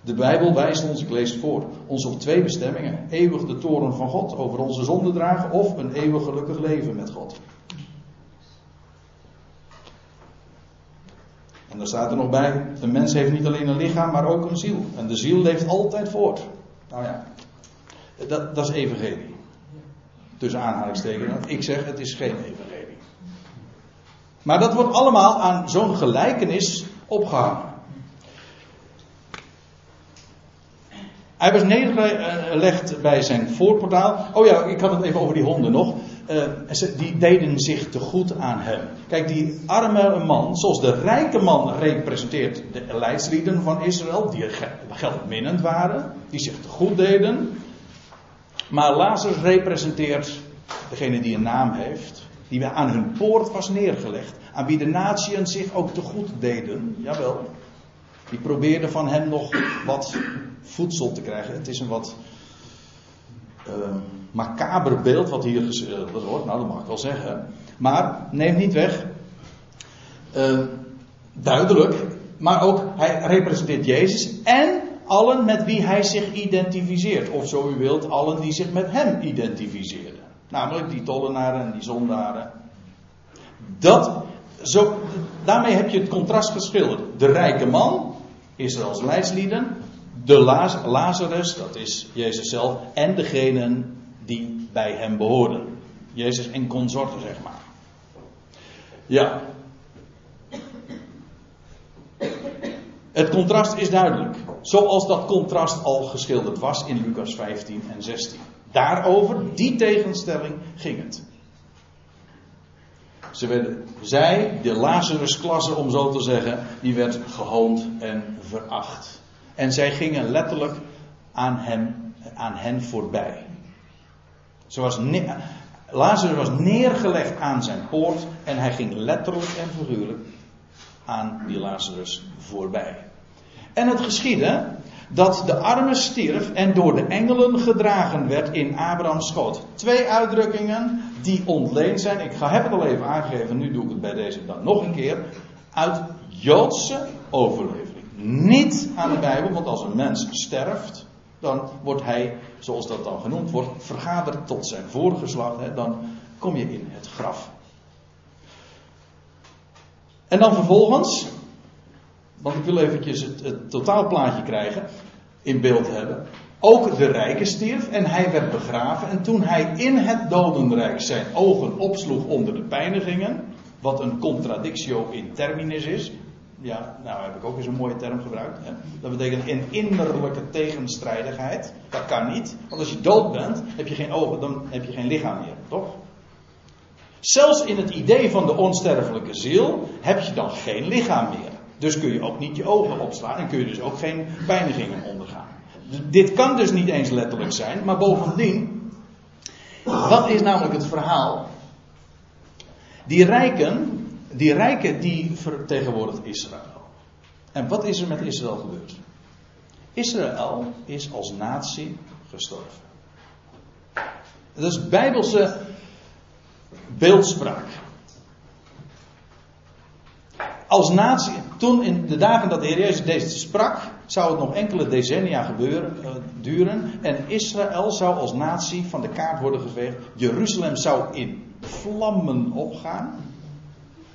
[SPEAKER 1] De Bijbel wijst ons, ik lees voor, ons op twee bestemmingen. Eeuwig de toren van God over onze zonde dragen of een eeuwig gelukkig leven met God. En dan staat er nog bij, een mens heeft niet alleen een lichaam, maar ook een ziel. En de ziel leeft altijd voort. Nou ja, dat, dat is evangelie. Tussen aanhalingstekens. Ik zeg, het is geen evangelie. Maar dat wordt allemaal aan zo'n gelijkenis opgehangen. Hij was neergelegd bij zijn voorportaal. Oh ja, ik had het even over die honden nog. Uh, die deden zich te goed aan hem. Kijk, die arme man, zoals de rijke man representeert de leidslieden van Israël, die geldminnend waren, die zich te goed deden. Maar Lazarus representeert degene die een naam heeft, die aan hun poort was neergelegd, aan wie de natieën zich ook te goed deden, jawel. Die probeerden van hem nog wat voedsel te krijgen. Het is een wat uh, macaber beeld wat hier geschilderd wordt. Nou, dat mag ik wel zeggen. Maar neemt niet weg. Uh, duidelijk. Maar ook, hij representeert Jezus en allen met wie hij zich identificeert. Of zo u wilt, allen die zich met hem identificeren. Namelijk die tollenaren en die zondaren. Dat, zo, daarmee heb je het contrast geschilderd. De rijke man, Israëls leidslieden. De Lazarus, dat is Jezus zelf. En degenen die bij hem behoorden. Jezus en consorten, zeg maar. Ja. Het contrast is duidelijk. Zoals dat contrast al geschilderd was in Lucas 15 en 16. Daarover, die tegenstelling, ging het. Ze werden, zij, de Lazarus-klasse om zo te zeggen, die werd gehoond en veracht. En zij gingen letterlijk aan, hem, aan hen voorbij. Zoals Lazarus was neergelegd aan zijn poort en hij ging letterlijk en figuurlijk aan die Lazarus voorbij. En het geschiedde dat de arme stierf en door de engelen gedragen werd in Abrahams schoot. Twee uitdrukkingen die ontleend zijn. Ik heb het al even aangegeven, nu doe ik het bij deze dan nog een keer. Uit Joodse overlevering. Niet aan de Bijbel, want als een mens sterft, dan wordt hij, zoals dat dan genoemd wordt, vergaderd tot zijn voorgeslacht. Dan kom je in het graf. En dan vervolgens, want ik wil eventjes het, totaalplaatje krijgen, in beeld hebben. Ook de rijke stierf en hij werd begraven. En toen hij in het dodenrijk zijn ogen opsloeg onder de pijnigingen, wat een contradictio in terminis is, ja, nou heb ik ook eens een mooie term gebruikt. Hè? Dat betekent een innerlijke tegenstrijdigheid. Dat kan niet, want als je dood bent, heb je geen ogen, dan heb je geen lichaam meer, toch? Zelfs in het idee van de onsterfelijke ziel heb je dan geen lichaam meer. Dus kun je ook niet je ogen opslaan en kun je dus ook geen pijnigingen ondergaan. Dit kan dus niet eens letterlijk zijn, maar bovendien, wat is namelijk het verhaal? Die rijken, die rijken die vertegenwoordigt Israël. En wat is er met Israël gebeurd? Israël is als natie gestorven. Dat is bijbelse beeldspraak. Als natie, toen in de dagen dat de Heer Jezus deze sprak, zou het nog enkele decennia gebeuren, uh, duren. En Israël zou als natie van de kaart worden geveegd. Jeruzalem zou in vlammen opgaan.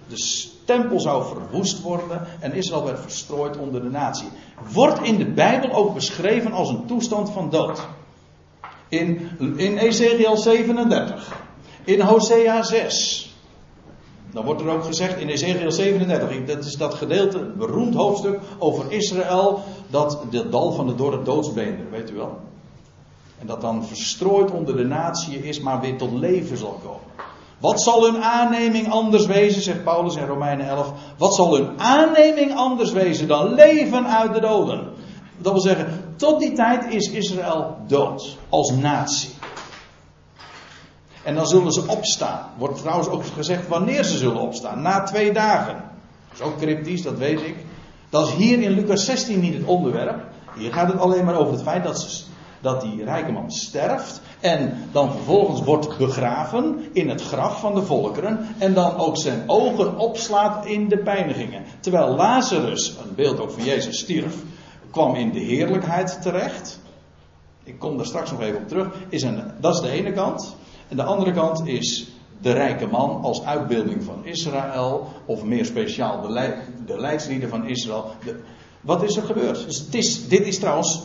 [SPEAKER 1] De tempel zou verwoest worden en Israël werd verstrooid onder de natie. Wordt in de Bijbel ook beschreven als een toestand van dood. In, in Ezekiel 37. In Hosea 6. Dan wordt er ook gezegd in Ezekiel 37, dat is dat gedeelte, beroemd hoofdstuk over Israël, dat de dal van de dorre doodsbeender, weet u wel. En dat dan verstrooid onder de natie is, maar weer tot leven zal komen. Wat zal hun aanneming anders wezen, zegt Paulus in Romeinen 11. Wat zal hun aanneming anders wezen dan leven uit de doden? Dat wil zeggen, tot die tijd is Israël dood als natie. En dan zullen ze opstaan. Wordt trouwens ook gezegd wanneer ze zullen opstaan. Na twee dagen. Dat is ook cryptisch, dat weet ik. Dat is hier in Lucas 16 niet het onderwerp. Hier gaat het alleen maar over het feit dat, dat die rijke man sterft. En dan vervolgens wordt begraven in het graf van de volkeren. En dan ook zijn ogen opslaat in de pijnigingen. Terwijl Lazarus, een beeld ook van Jezus, stierf. Kwam in de heerlijkheid terecht. Ik kom daar straks nog even op terug. Is een, dat is de ene kant. En de andere kant is de rijke man als uitbeelding van Israël, of meer speciaal de, leid, de leidslieden van Israël. De, wat is er gebeurd? Dus dit is trouwens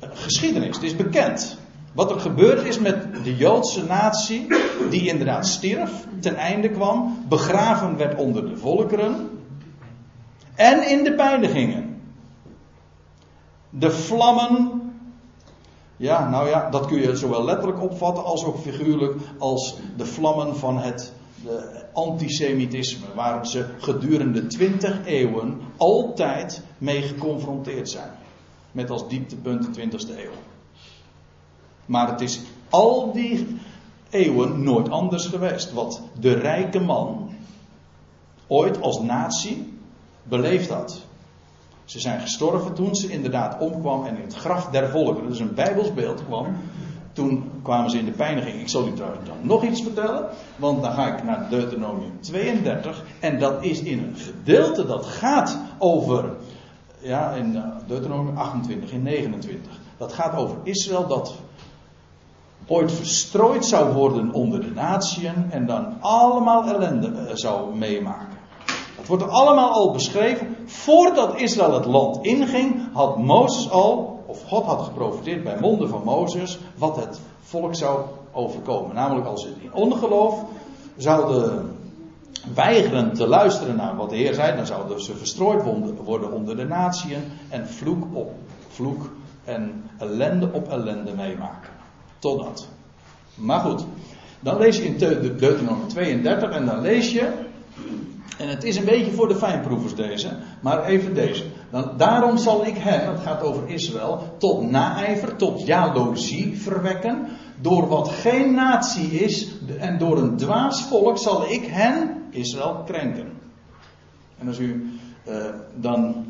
[SPEAKER 1] geschiedenis, het is bekend. Wat er gebeurd is met de Joodse natie, die inderdaad stierf, ten einde kwam, begraven werd onder de volkeren, en in de pijnigingen. De vlammen ja, nou ja, dat kun je zowel letterlijk opvatten als ook figuurlijk als de vlammen van het de antisemitisme, waar ze gedurende twintig eeuwen altijd mee geconfronteerd zijn. Met als dieptepunt de 20e eeuw. Maar het is al die eeuwen nooit anders geweest. Wat de rijke man ooit als natie beleefd had. Ze zijn gestorven toen ze inderdaad omkwam en in het graf der volkeren, dus een Bijbels beeld kwam. Toen kwamen ze in de pijniging. Ik zal u trouwens dan nog iets vertellen, want dan ga ik naar Deuteronomium 32. En dat is in een gedeelte dat gaat over, ja, in eh, Deuteronomium 28, in 29. Dat gaat over Israël dat ooit verstrooid zou worden onder de natieën en dan allemaal ellende eh, zou meemaken. Dat wordt allemaal al beschreven. Voordat Israël het land inging, had Mozes al, of God had geprofiteerd bij monden van Mozes, wat het volk zou overkomen. Namelijk als ze in ongeloof zouden weigeren te luisteren naar wat de Heer zei, dan zouden ze verstrooid worden onder de natieën en vloek op vloek en ellende op ellende meemaken. Totdat. Maar goed, dan lees je in Deuteronomium 32 en dan lees je en het is een beetje voor de fijnproevers deze, maar even deze. Dan, daarom zal ik hen, het gaat over Israël, tot naijver, tot jaloezie verwekken. Door wat geen natie is en door een dwaas volk zal ik hen, Israël, krenken. En als u uh, dan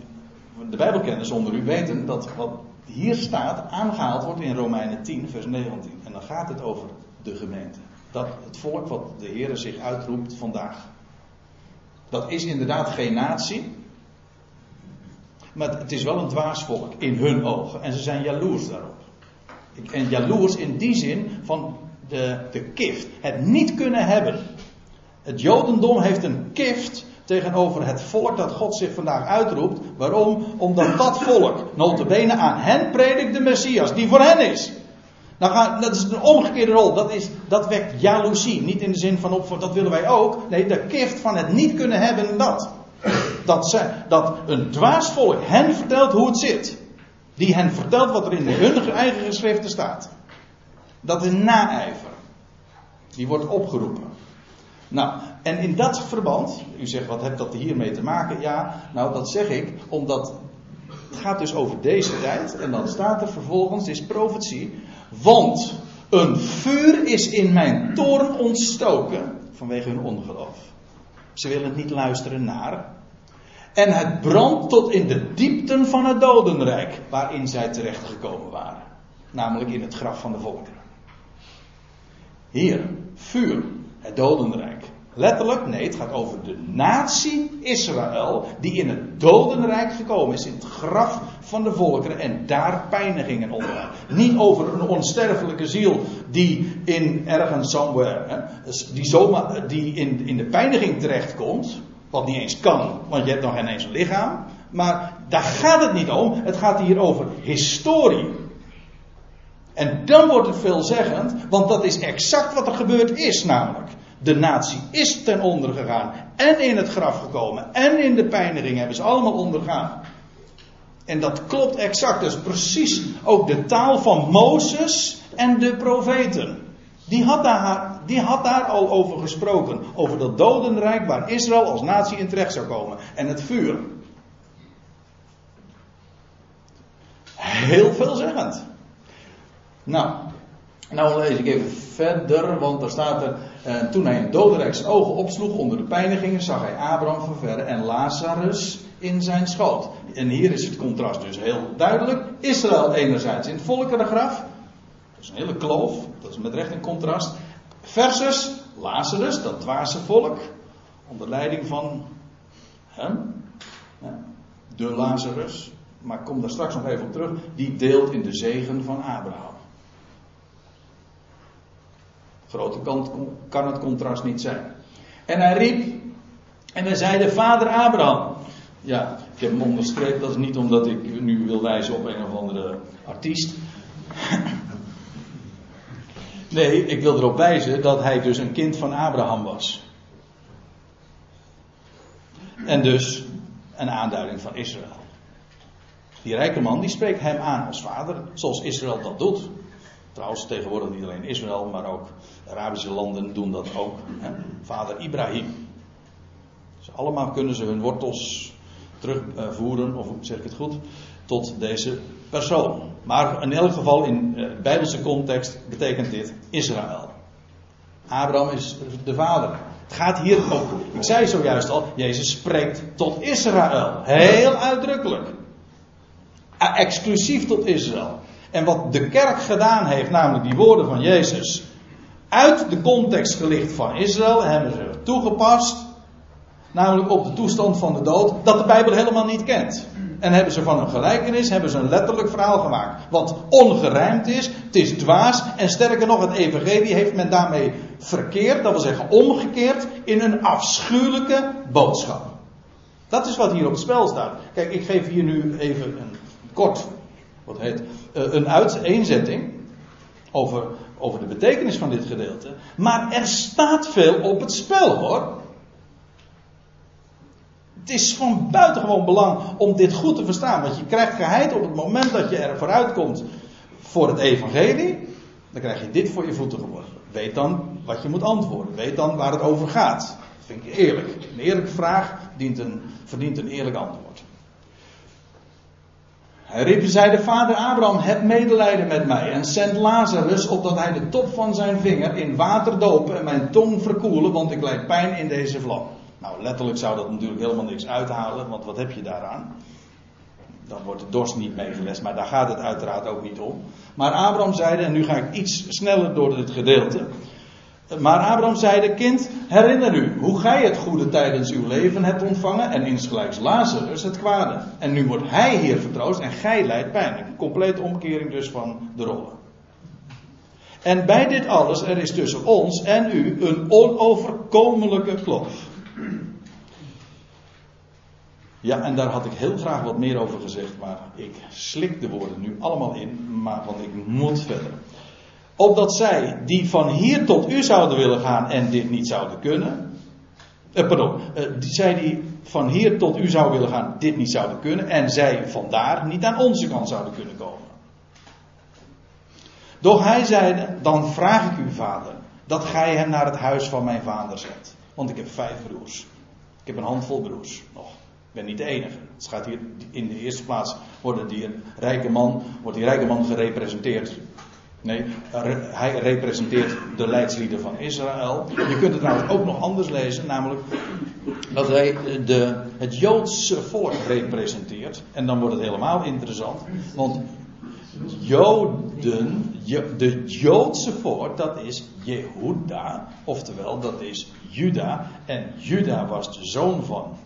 [SPEAKER 1] de Bijbelkennis onder u weten dat wat hier staat aangehaald wordt in Romeinen 10, vers 19. En dan gaat het over de gemeente. Dat het volk wat de Heer zich uitroept vandaag. Dat is inderdaad geen natie. Maar het is wel een dwaasvolk in hun ogen. En ze zijn jaloers daarop. En jaloers in die zin van de, de kift. Het niet kunnen hebben. Het Jodendom heeft een kift tegenover het volk dat God zich vandaag uitroept. Waarom? Omdat dat volk, notabene aan hen predikt de Messias, die voor hen is. Gaan, dat is een omgekeerde rol. Dat, is, dat wekt jaloezie. Niet in de zin van op, dat willen wij ook. Nee, de kift van het niet kunnen hebben, dat. Dat, ze, dat een dwaas volk hen vertelt hoe het zit. Die hen vertelt wat er in hun eigen geschriften staat. Dat is naijver. Die wordt opgeroepen. Nou, en in dat verband, u zegt wat heeft dat hiermee te maken? Ja, nou dat zeg ik omdat het gaat dus over deze tijd. En dan staat er vervolgens, is profetie. Want een vuur is in mijn toorn ontstoken vanwege hun ongeloof. Ze willen niet luisteren naar. En het brandt tot in de diepten van het dodenrijk waarin zij terechtgekomen waren. Namelijk in het graf van de volkeren. Hier, vuur, het dodenrijk. Letterlijk, nee, het gaat over de natie Israël, die in het dodenrijk gekomen is, in het graf van de volkeren en daar pijnigingen onder. Niet over een onsterfelijke ziel die in ergens somewhere, hè, dus die, zomaar, die in, in de pijniging terechtkomt, wat niet eens kan, want je hebt nog geen eens een lichaam. Maar daar gaat het niet om, het gaat hier over historie. En dan wordt het veelzeggend, want dat is exact wat er gebeurd is namelijk. De natie is ten onder gegaan. En in het graf gekomen. En in de pijniging hebben ze allemaal ondergaan. En dat klopt exact. Is precies ook de taal van Mozes en de profeten. Die had, daar, die had daar al over gesproken. Over dat dodenrijk waar Israël als natie in terecht zou komen. En het vuur. Heel veelzeggend. Nou, nou lees ik even verder, want daar staat er. Eh, toen hij in dodenrijk zijn ogen opsloeg onder de pijnigingen, zag hij Abraham van en Lazarus in zijn schoot. En hier is het contrast dus heel duidelijk. Israël enerzijds in het volkerengraf. Dat is een hele kloof, dat is met recht een contrast. Versus Lazarus, dat dwaze volk, onder leiding van hem, de Lazarus, maar ik kom daar straks nog even op terug, die deelt in de zegen van Abraham. Grote kant kan het contrast niet zijn. En hij riep en hij zeide: Vader Abraham. Ja, ik heb hem onderstreept, dat is niet omdat ik nu wil wijzen op een of andere artiest. Nee, ik wil erop wijzen dat hij dus een kind van Abraham was. En dus een aanduiding van Israël. Die rijke man die spreekt hem aan als vader, zoals Israël dat doet. Trouwens, tegenwoordig niet alleen Israël, maar ook de Arabische landen doen dat ook. Hè? Vader Ibrahim. Dus allemaal kunnen ze hun wortels terugvoeren, of zeg ik het goed, tot deze persoon. Maar in elk geval in uh, Bijbelse context betekent dit Israël. Abraham is de vader. Het gaat hier ook. Ik zei zojuist al, Jezus spreekt tot Israël. Heel uitdrukkelijk. Exclusief tot Israël. En wat de kerk gedaan heeft, namelijk die woorden van Jezus, uit de context gelicht van Israël, hebben ze toegepast Namelijk op de toestand van de dood, dat de Bijbel helemaal niet kent. En hebben ze van een gelijkenis, hebben ze een letterlijk verhaal gemaakt. Wat ongerijmd is, het is dwaas. En sterker nog, het evangelie heeft men daarmee verkeerd, dat wil zeggen omgekeerd, in een afschuwelijke boodschap. Dat is wat hier op het spel staat. Kijk, ik geef hier nu even een kort, wat heet, eh, een uiteenzetting over, over de betekenis van dit gedeelte. Maar er staat veel op het spel hoor. Het is van buitengewoon belang om dit goed te verstaan. Want je krijgt geheid op het moment dat je er vooruit komt voor het evangelie. Dan krijg je dit voor je voeten geworpen. Weet dan wat je moet antwoorden. Weet dan waar het over gaat. Dat vind ik eerlijk. Een eerlijke vraag dient een, verdient een eerlijk antwoord. Hij riep De vader Abraham, heb medelijden met mij. En zend Lazarus opdat hij de top van zijn vinger in water dopen en mijn tong verkoelen, want ik leid pijn in deze vlam. Nou, letterlijk zou dat natuurlijk helemaal niks uithalen, want wat heb je daaraan? Dan wordt de dorst niet meegelest, maar daar gaat het uiteraard ook niet om. Maar Abraham zeide, en nu ga ik iets sneller door dit gedeelte. Maar Abraham zeide, kind, herinner u hoe gij het goede tijdens uw leven hebt ontvangen en insgelijks Lazarus het kwade. En nu wordt hij hier vertroost en gij leidt pijn. Een complete omkering dus van de rollen. En bij dit alles, er is tussen ons en u een onoverkomelijke kloof. Ja, en daar had ik heel graag wat meer over gezegd, maar ik slik de woorden nu allemaal in, maar, want ik moet verder. Opdat zij, die van hier tot u zouden willen gaan en dit niet zouden kunnen. Eh, pardon, eh, zij die van hier tot u zouden willen gaan, dit niet zouden kunnen. En zij vandaar niet aan onze kant zouden kunnen komen. Doch hij zeide, dan vraag ik u vader, dat gij hem naar het huis van mijn vader zet. Want ik heb vijf broers. Ik heb een handvol broers nog. Ik ben niet de enige. Het gaat hier in de eerste plaats worden die rijke man, wordt die rijke man gerepresenteerd. Nee, hij representeert de leidslieden van Israël. Je kunt het trouwens ook nog anders lezen, namelijk dat hij de, het Joodse volk representeert. En dan wordt het helemaal interessant, want Joden, de Joodse volk, dat is Jehuda, oftewel dat is Juda. En Juda was de zoon van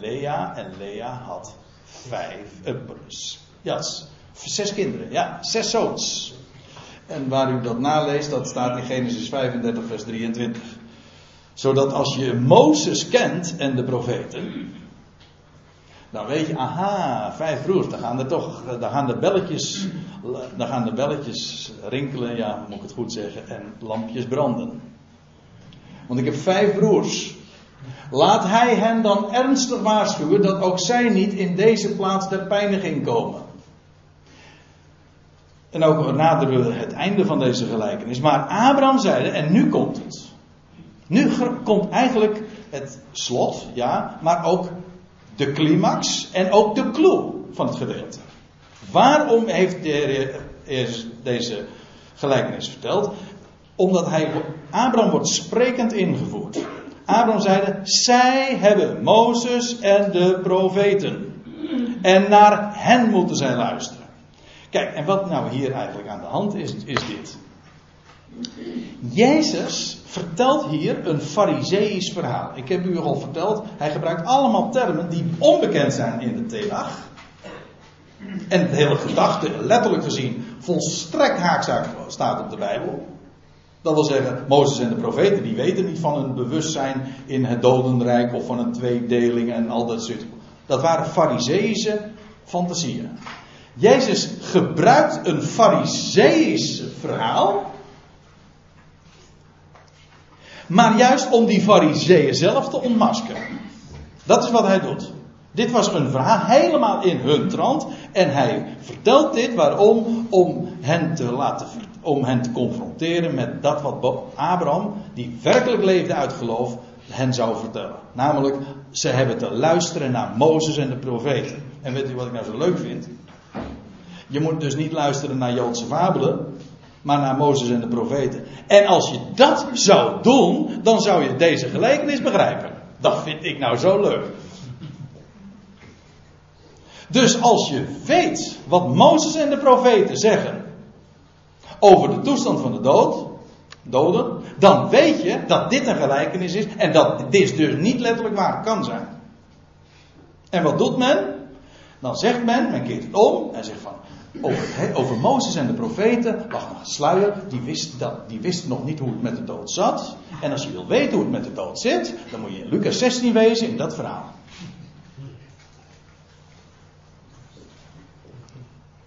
[SPEAKER 1] Lea en Lea had vijf, uh, ja, zes kinderen, ja, zes zoons. En waar u dat naleest, dat staat in Genesis 35, vers 23. Zodat als je Mozes kent en de profeten, dan weet je, aha, vijf broers, dan gaan er toch, dan gaan de belletjes, dan gaan de belletjes rinkelen, ja, moet ik het goed zeggen, en lampjes branden. Want ik heb vijf broers. Laat hij hen dan ernstig waarschuwen dat ook zij niet in deze plaats der pijniging komen. En ook naderen we het einde van deze gelijkenis. Maar Abraham zeide, en nu komt het. Nu komt eigenlijk het slot, ja, maar ook de climax en ook de clue van het gedeelte. Waarom heeft deze gelijkenis verteld? Omdat hij, Abraham wordt sprekend ingevoerd. Abraham zeide, zij hebben Mozes en de profeten. En naar hen moeten zij luisteren. Kijk, en wat nou hier eigenlijk aan de hand is, is dit. Jezus vertelt hier een fariseïsch verhaal. Ik heb u al verteld, hij gebruikt allemaal termen die onbekend zijn in de Tenach. En de hele gedachte, letterlijk gezien, volstrekt haakzaak staat op de Bijbel. Dat wil zeggen, Mozes en de profeten, die weten niet van een bewustzijn in het dodenrijk of van een tweedeling en al dat soort. Dat waren fariseïsche fantasieën. Jezus gebruikt een fariseïsch verhaal. Maar juist om die fariseeën zelf te ontmaskeren. Dat is wat hij doet. Dit was een verhaal helemaal in hun trant. En hij vertelt dit waarom? Om hen te laten, om hen te confronteren met dat wat Abraham, die werkelijk leefde uit geloof, hen zou vertellen. Namelijk, ze hebben te luisteren naar Mozes en de profeten. En weet u wat ik nou zo leuk vind? Je moet dus niet luisteren naar Joodse fabelen, maar naar Mozes en de profeten. En als je dat zou doen, dan zou je deze gelijkenis begrijpen. Dat vind ik nou zo leuk. Dus als je weet wat Mozes en de profeten zeggen over de toestand van de dood, doden, dan weet je dat dit een gelijkenis is en dat dit dus niet letterlijk waar kan zijn. En wat doet men? Dan zegt men, men keert het om en zegt van, over, over Mozes en de profeten lag een sluier, die wist, dat, die wist nog niet hoe het met de dood zat. En als je wil weten hoe het met de dood zit, dan moet je in Lucas 16 wezen in dat verhaal.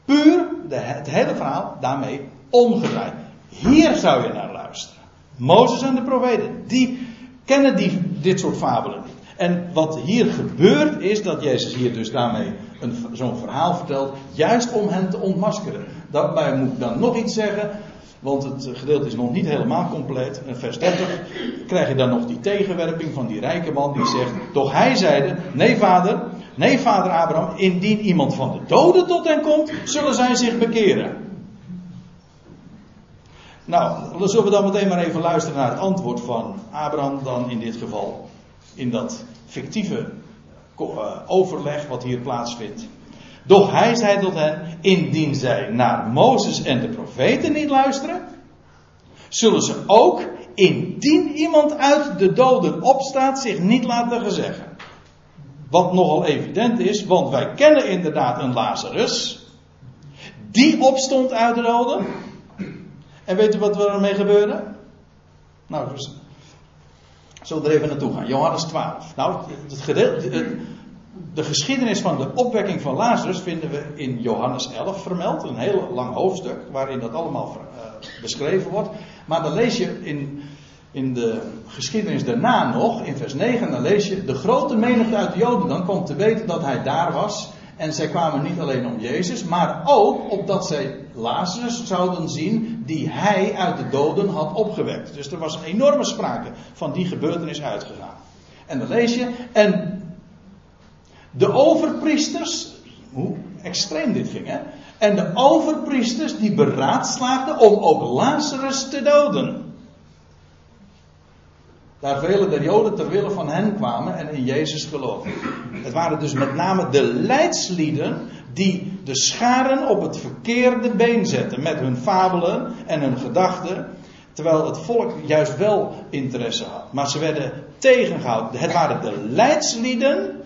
[SPEAKER 1] Puur de, het hele verhaal daarmee omgedraaid. Hier zou je naar luisteren. Mozes en de profeten, die kennen die, dit soort fabelen. En wat hier gebeurt is dat Jezus hier dus daarmee zo'n verhaal vertelt, juist om hen te ontmaskeren. Daarbij moet ik dan nog iets zeggen, want het gedeelte is nog niet helemaal compleet. In vers 30 krijg je dan nog die tegenwerping van die rijke man die zegt, toch hij zeide, nee vader, nee vader Abraham, indien iemand van de doden tot hen komt, zullen zij zich bekeren. Nou, dan zullen we dan meteen maar even luisteren naar het antwoord van Abraham dan in dit geval. In dat fictieve eh, overleg wat hier plaatsvindt. Doch hij zei tot hen, indien zij naar Mozes en de profeten niet luisteren, zullen ze ook, indien iemand uit de doden opstaat, zich niet laten gezeggen. Wat nogal evident is, want wij kennen inderdaad een Lazarus, die opstond uit de doden. En weet u wat er ermee gebeurde? Nou, dus Zullen we er even naartoe gaan? Johannes 12. Nou, het gedeelte, de geschiedenis van de opwekking van Lazarus vinden we in Johannes 11 vermeld. Een heel lang hoofdstuk waarin dat allemaal uh, beschreven wordt. Maar dan lees je in, in de geschiedenis daarna nog, in vers 9, dan lees je de grote menigte uit de Joden. Dan komt te weten dat hij daar was. En zij kwamen niet alleen om Jezus, maar ook opdat zij Lazarus zouden zien die hij uit de doden had opgewekt. Dus er was een enorme sprake van die gebeurtenis uitgegaan. En dan lees je, en de overpriesters, hoe extreem dit ging hè, en de overpriesters die beraadslaagden om ook Lazarus te doden. Daar vele der Joden ter wille van hen kwamen en in Jezus geloofden. Het waren dus met name de leidslieden die de scharen op het verkeerde been zetten met hun fabelen en hun gedachten. Terwijl het volk juist wel interesse had. Maar ze werden tegengehouden. Het waren de leidslieden,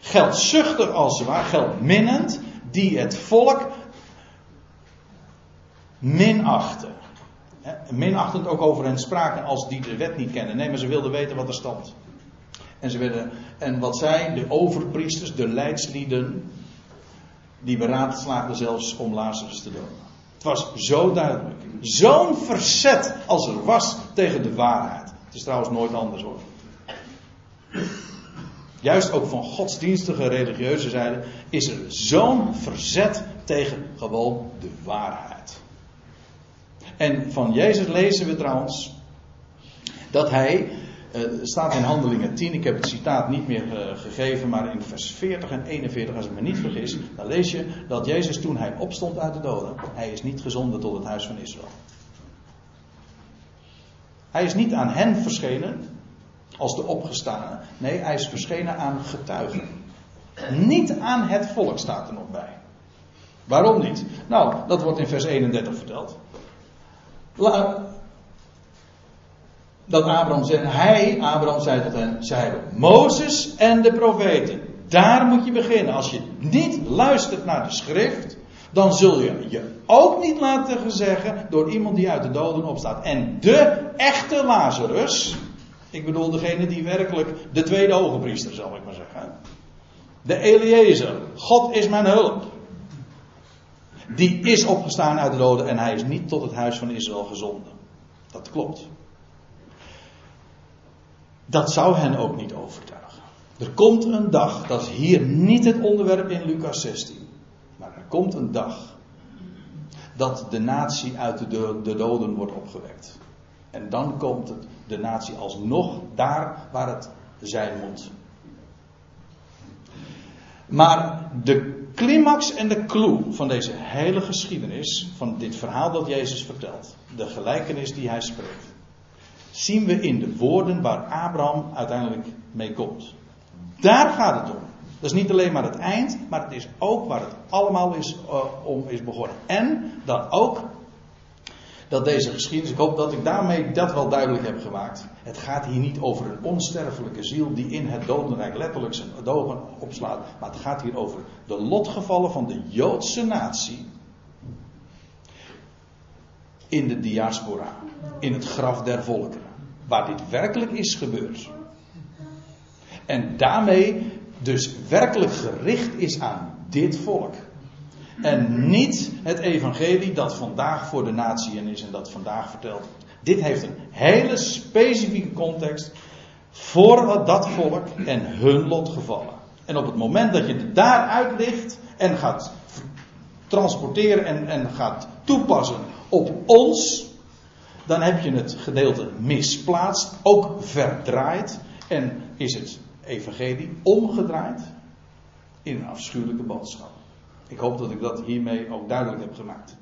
[SPEAKER 1] geldzuchtig als ze waren, geldminnend, die het volk minachten. Minachtend ook over hen spraken als die de wet niet kennen. Nee, maar ze wilden weten wat er stond. En, ze werden, en wat zij, de overpriesters, de leidslieden, die beraadslaagden zelfs om Lazarus te doden. Het was zo duidelijk. Zo'n verzet als er was tegen de waarheid. Het is trouwens nooit anders hoor. Juist ook van godsdienstige religieuze zijde is er zo'n verzet tegen gewoon de waarheid. En van Jezus lezen we trouwens dat hij, uh, staat in Handelingen 10, ik heb het citaat niet meer uh, gegeven, maar in vers 40 en 41, als ik me niet vergis, dan lees je dat Jezus toen hij opstond uit de doden, hij is niet gezonden tot het huis van Israël. Hij is niet aan hen verschenen als de opgestane. Nee, hij is verschenen aan getuigen. Niet aan het volk staat er nog bij. Waarom niet? Nou, dat wordt in vers 31 verteld. Dat Abraham zei, hij, Abraham zei tot hen, zij Mozes en de profeten. Daar moet je beginnen. Als je niet luistert naar de schrift, dan zul je je ook niet laten zeggen door iemand die uit de doden opstaat. En de echte Lazarus, ik bedoel degene die werkelijk de tweede hogepriester zal ik maar zeggen. De Eliezer, God is mijn hulp. Die is opgestaan uit de doden en hij is niet tot het huis van Israël gezonden. Dat klopt. Dat zou hen ook niet overtuigen. Er komt een dag, dat is hier niet het onderwerp in Lucas 16. Maar er komt een dag dat de natie uit de, de doden wordt opgewekt. En dan komt het, de natie alsnog daar waar het zijn moet. Maar de climax en de clue van deze hele geschiedenis, van dit verhaal dat Jezus vertelt, de gelijkenis die hij spreekt, zien we in de woorden waar Abraham uiteindelijk mee komt. Daar gaat het om. Dat is niet alleen maar het eind, maar het is ook waar het allemaal is, uh, om is begonnen. En dan ook dat deze geschiedenis, ik hoop dat ik daarmee dat wel duidelijk heb gemaakt. Het gaat hier niet over een onsterfelijke ziel die in het dodenrijk letterlijk zijn ogen opslaat. Maar het gaat hier over de lotgevallen van de Joodse natie. In de diaspora. In het graf der volkeren. Waar dit werkelijk is gebeurd. En daarmee dus werkelijk gericht is aan dit volk. En niet het evangelie dat vandaag voor de natieën is en dat vandaag verteld Dit heeft een hele specifieke context voor dat volk en hun lotgevallen. En op het moment dat je het daaruit ligt en gaat transporteren en, en gaat toepassen op ons, dan heb je het gedeelte misplaatst, ook verdraaid en is het evangelie omgedraaid in een afschuwelijke boodschap. Ik hoop dat ik dat hiermee ook duidelijk heb gemaakt.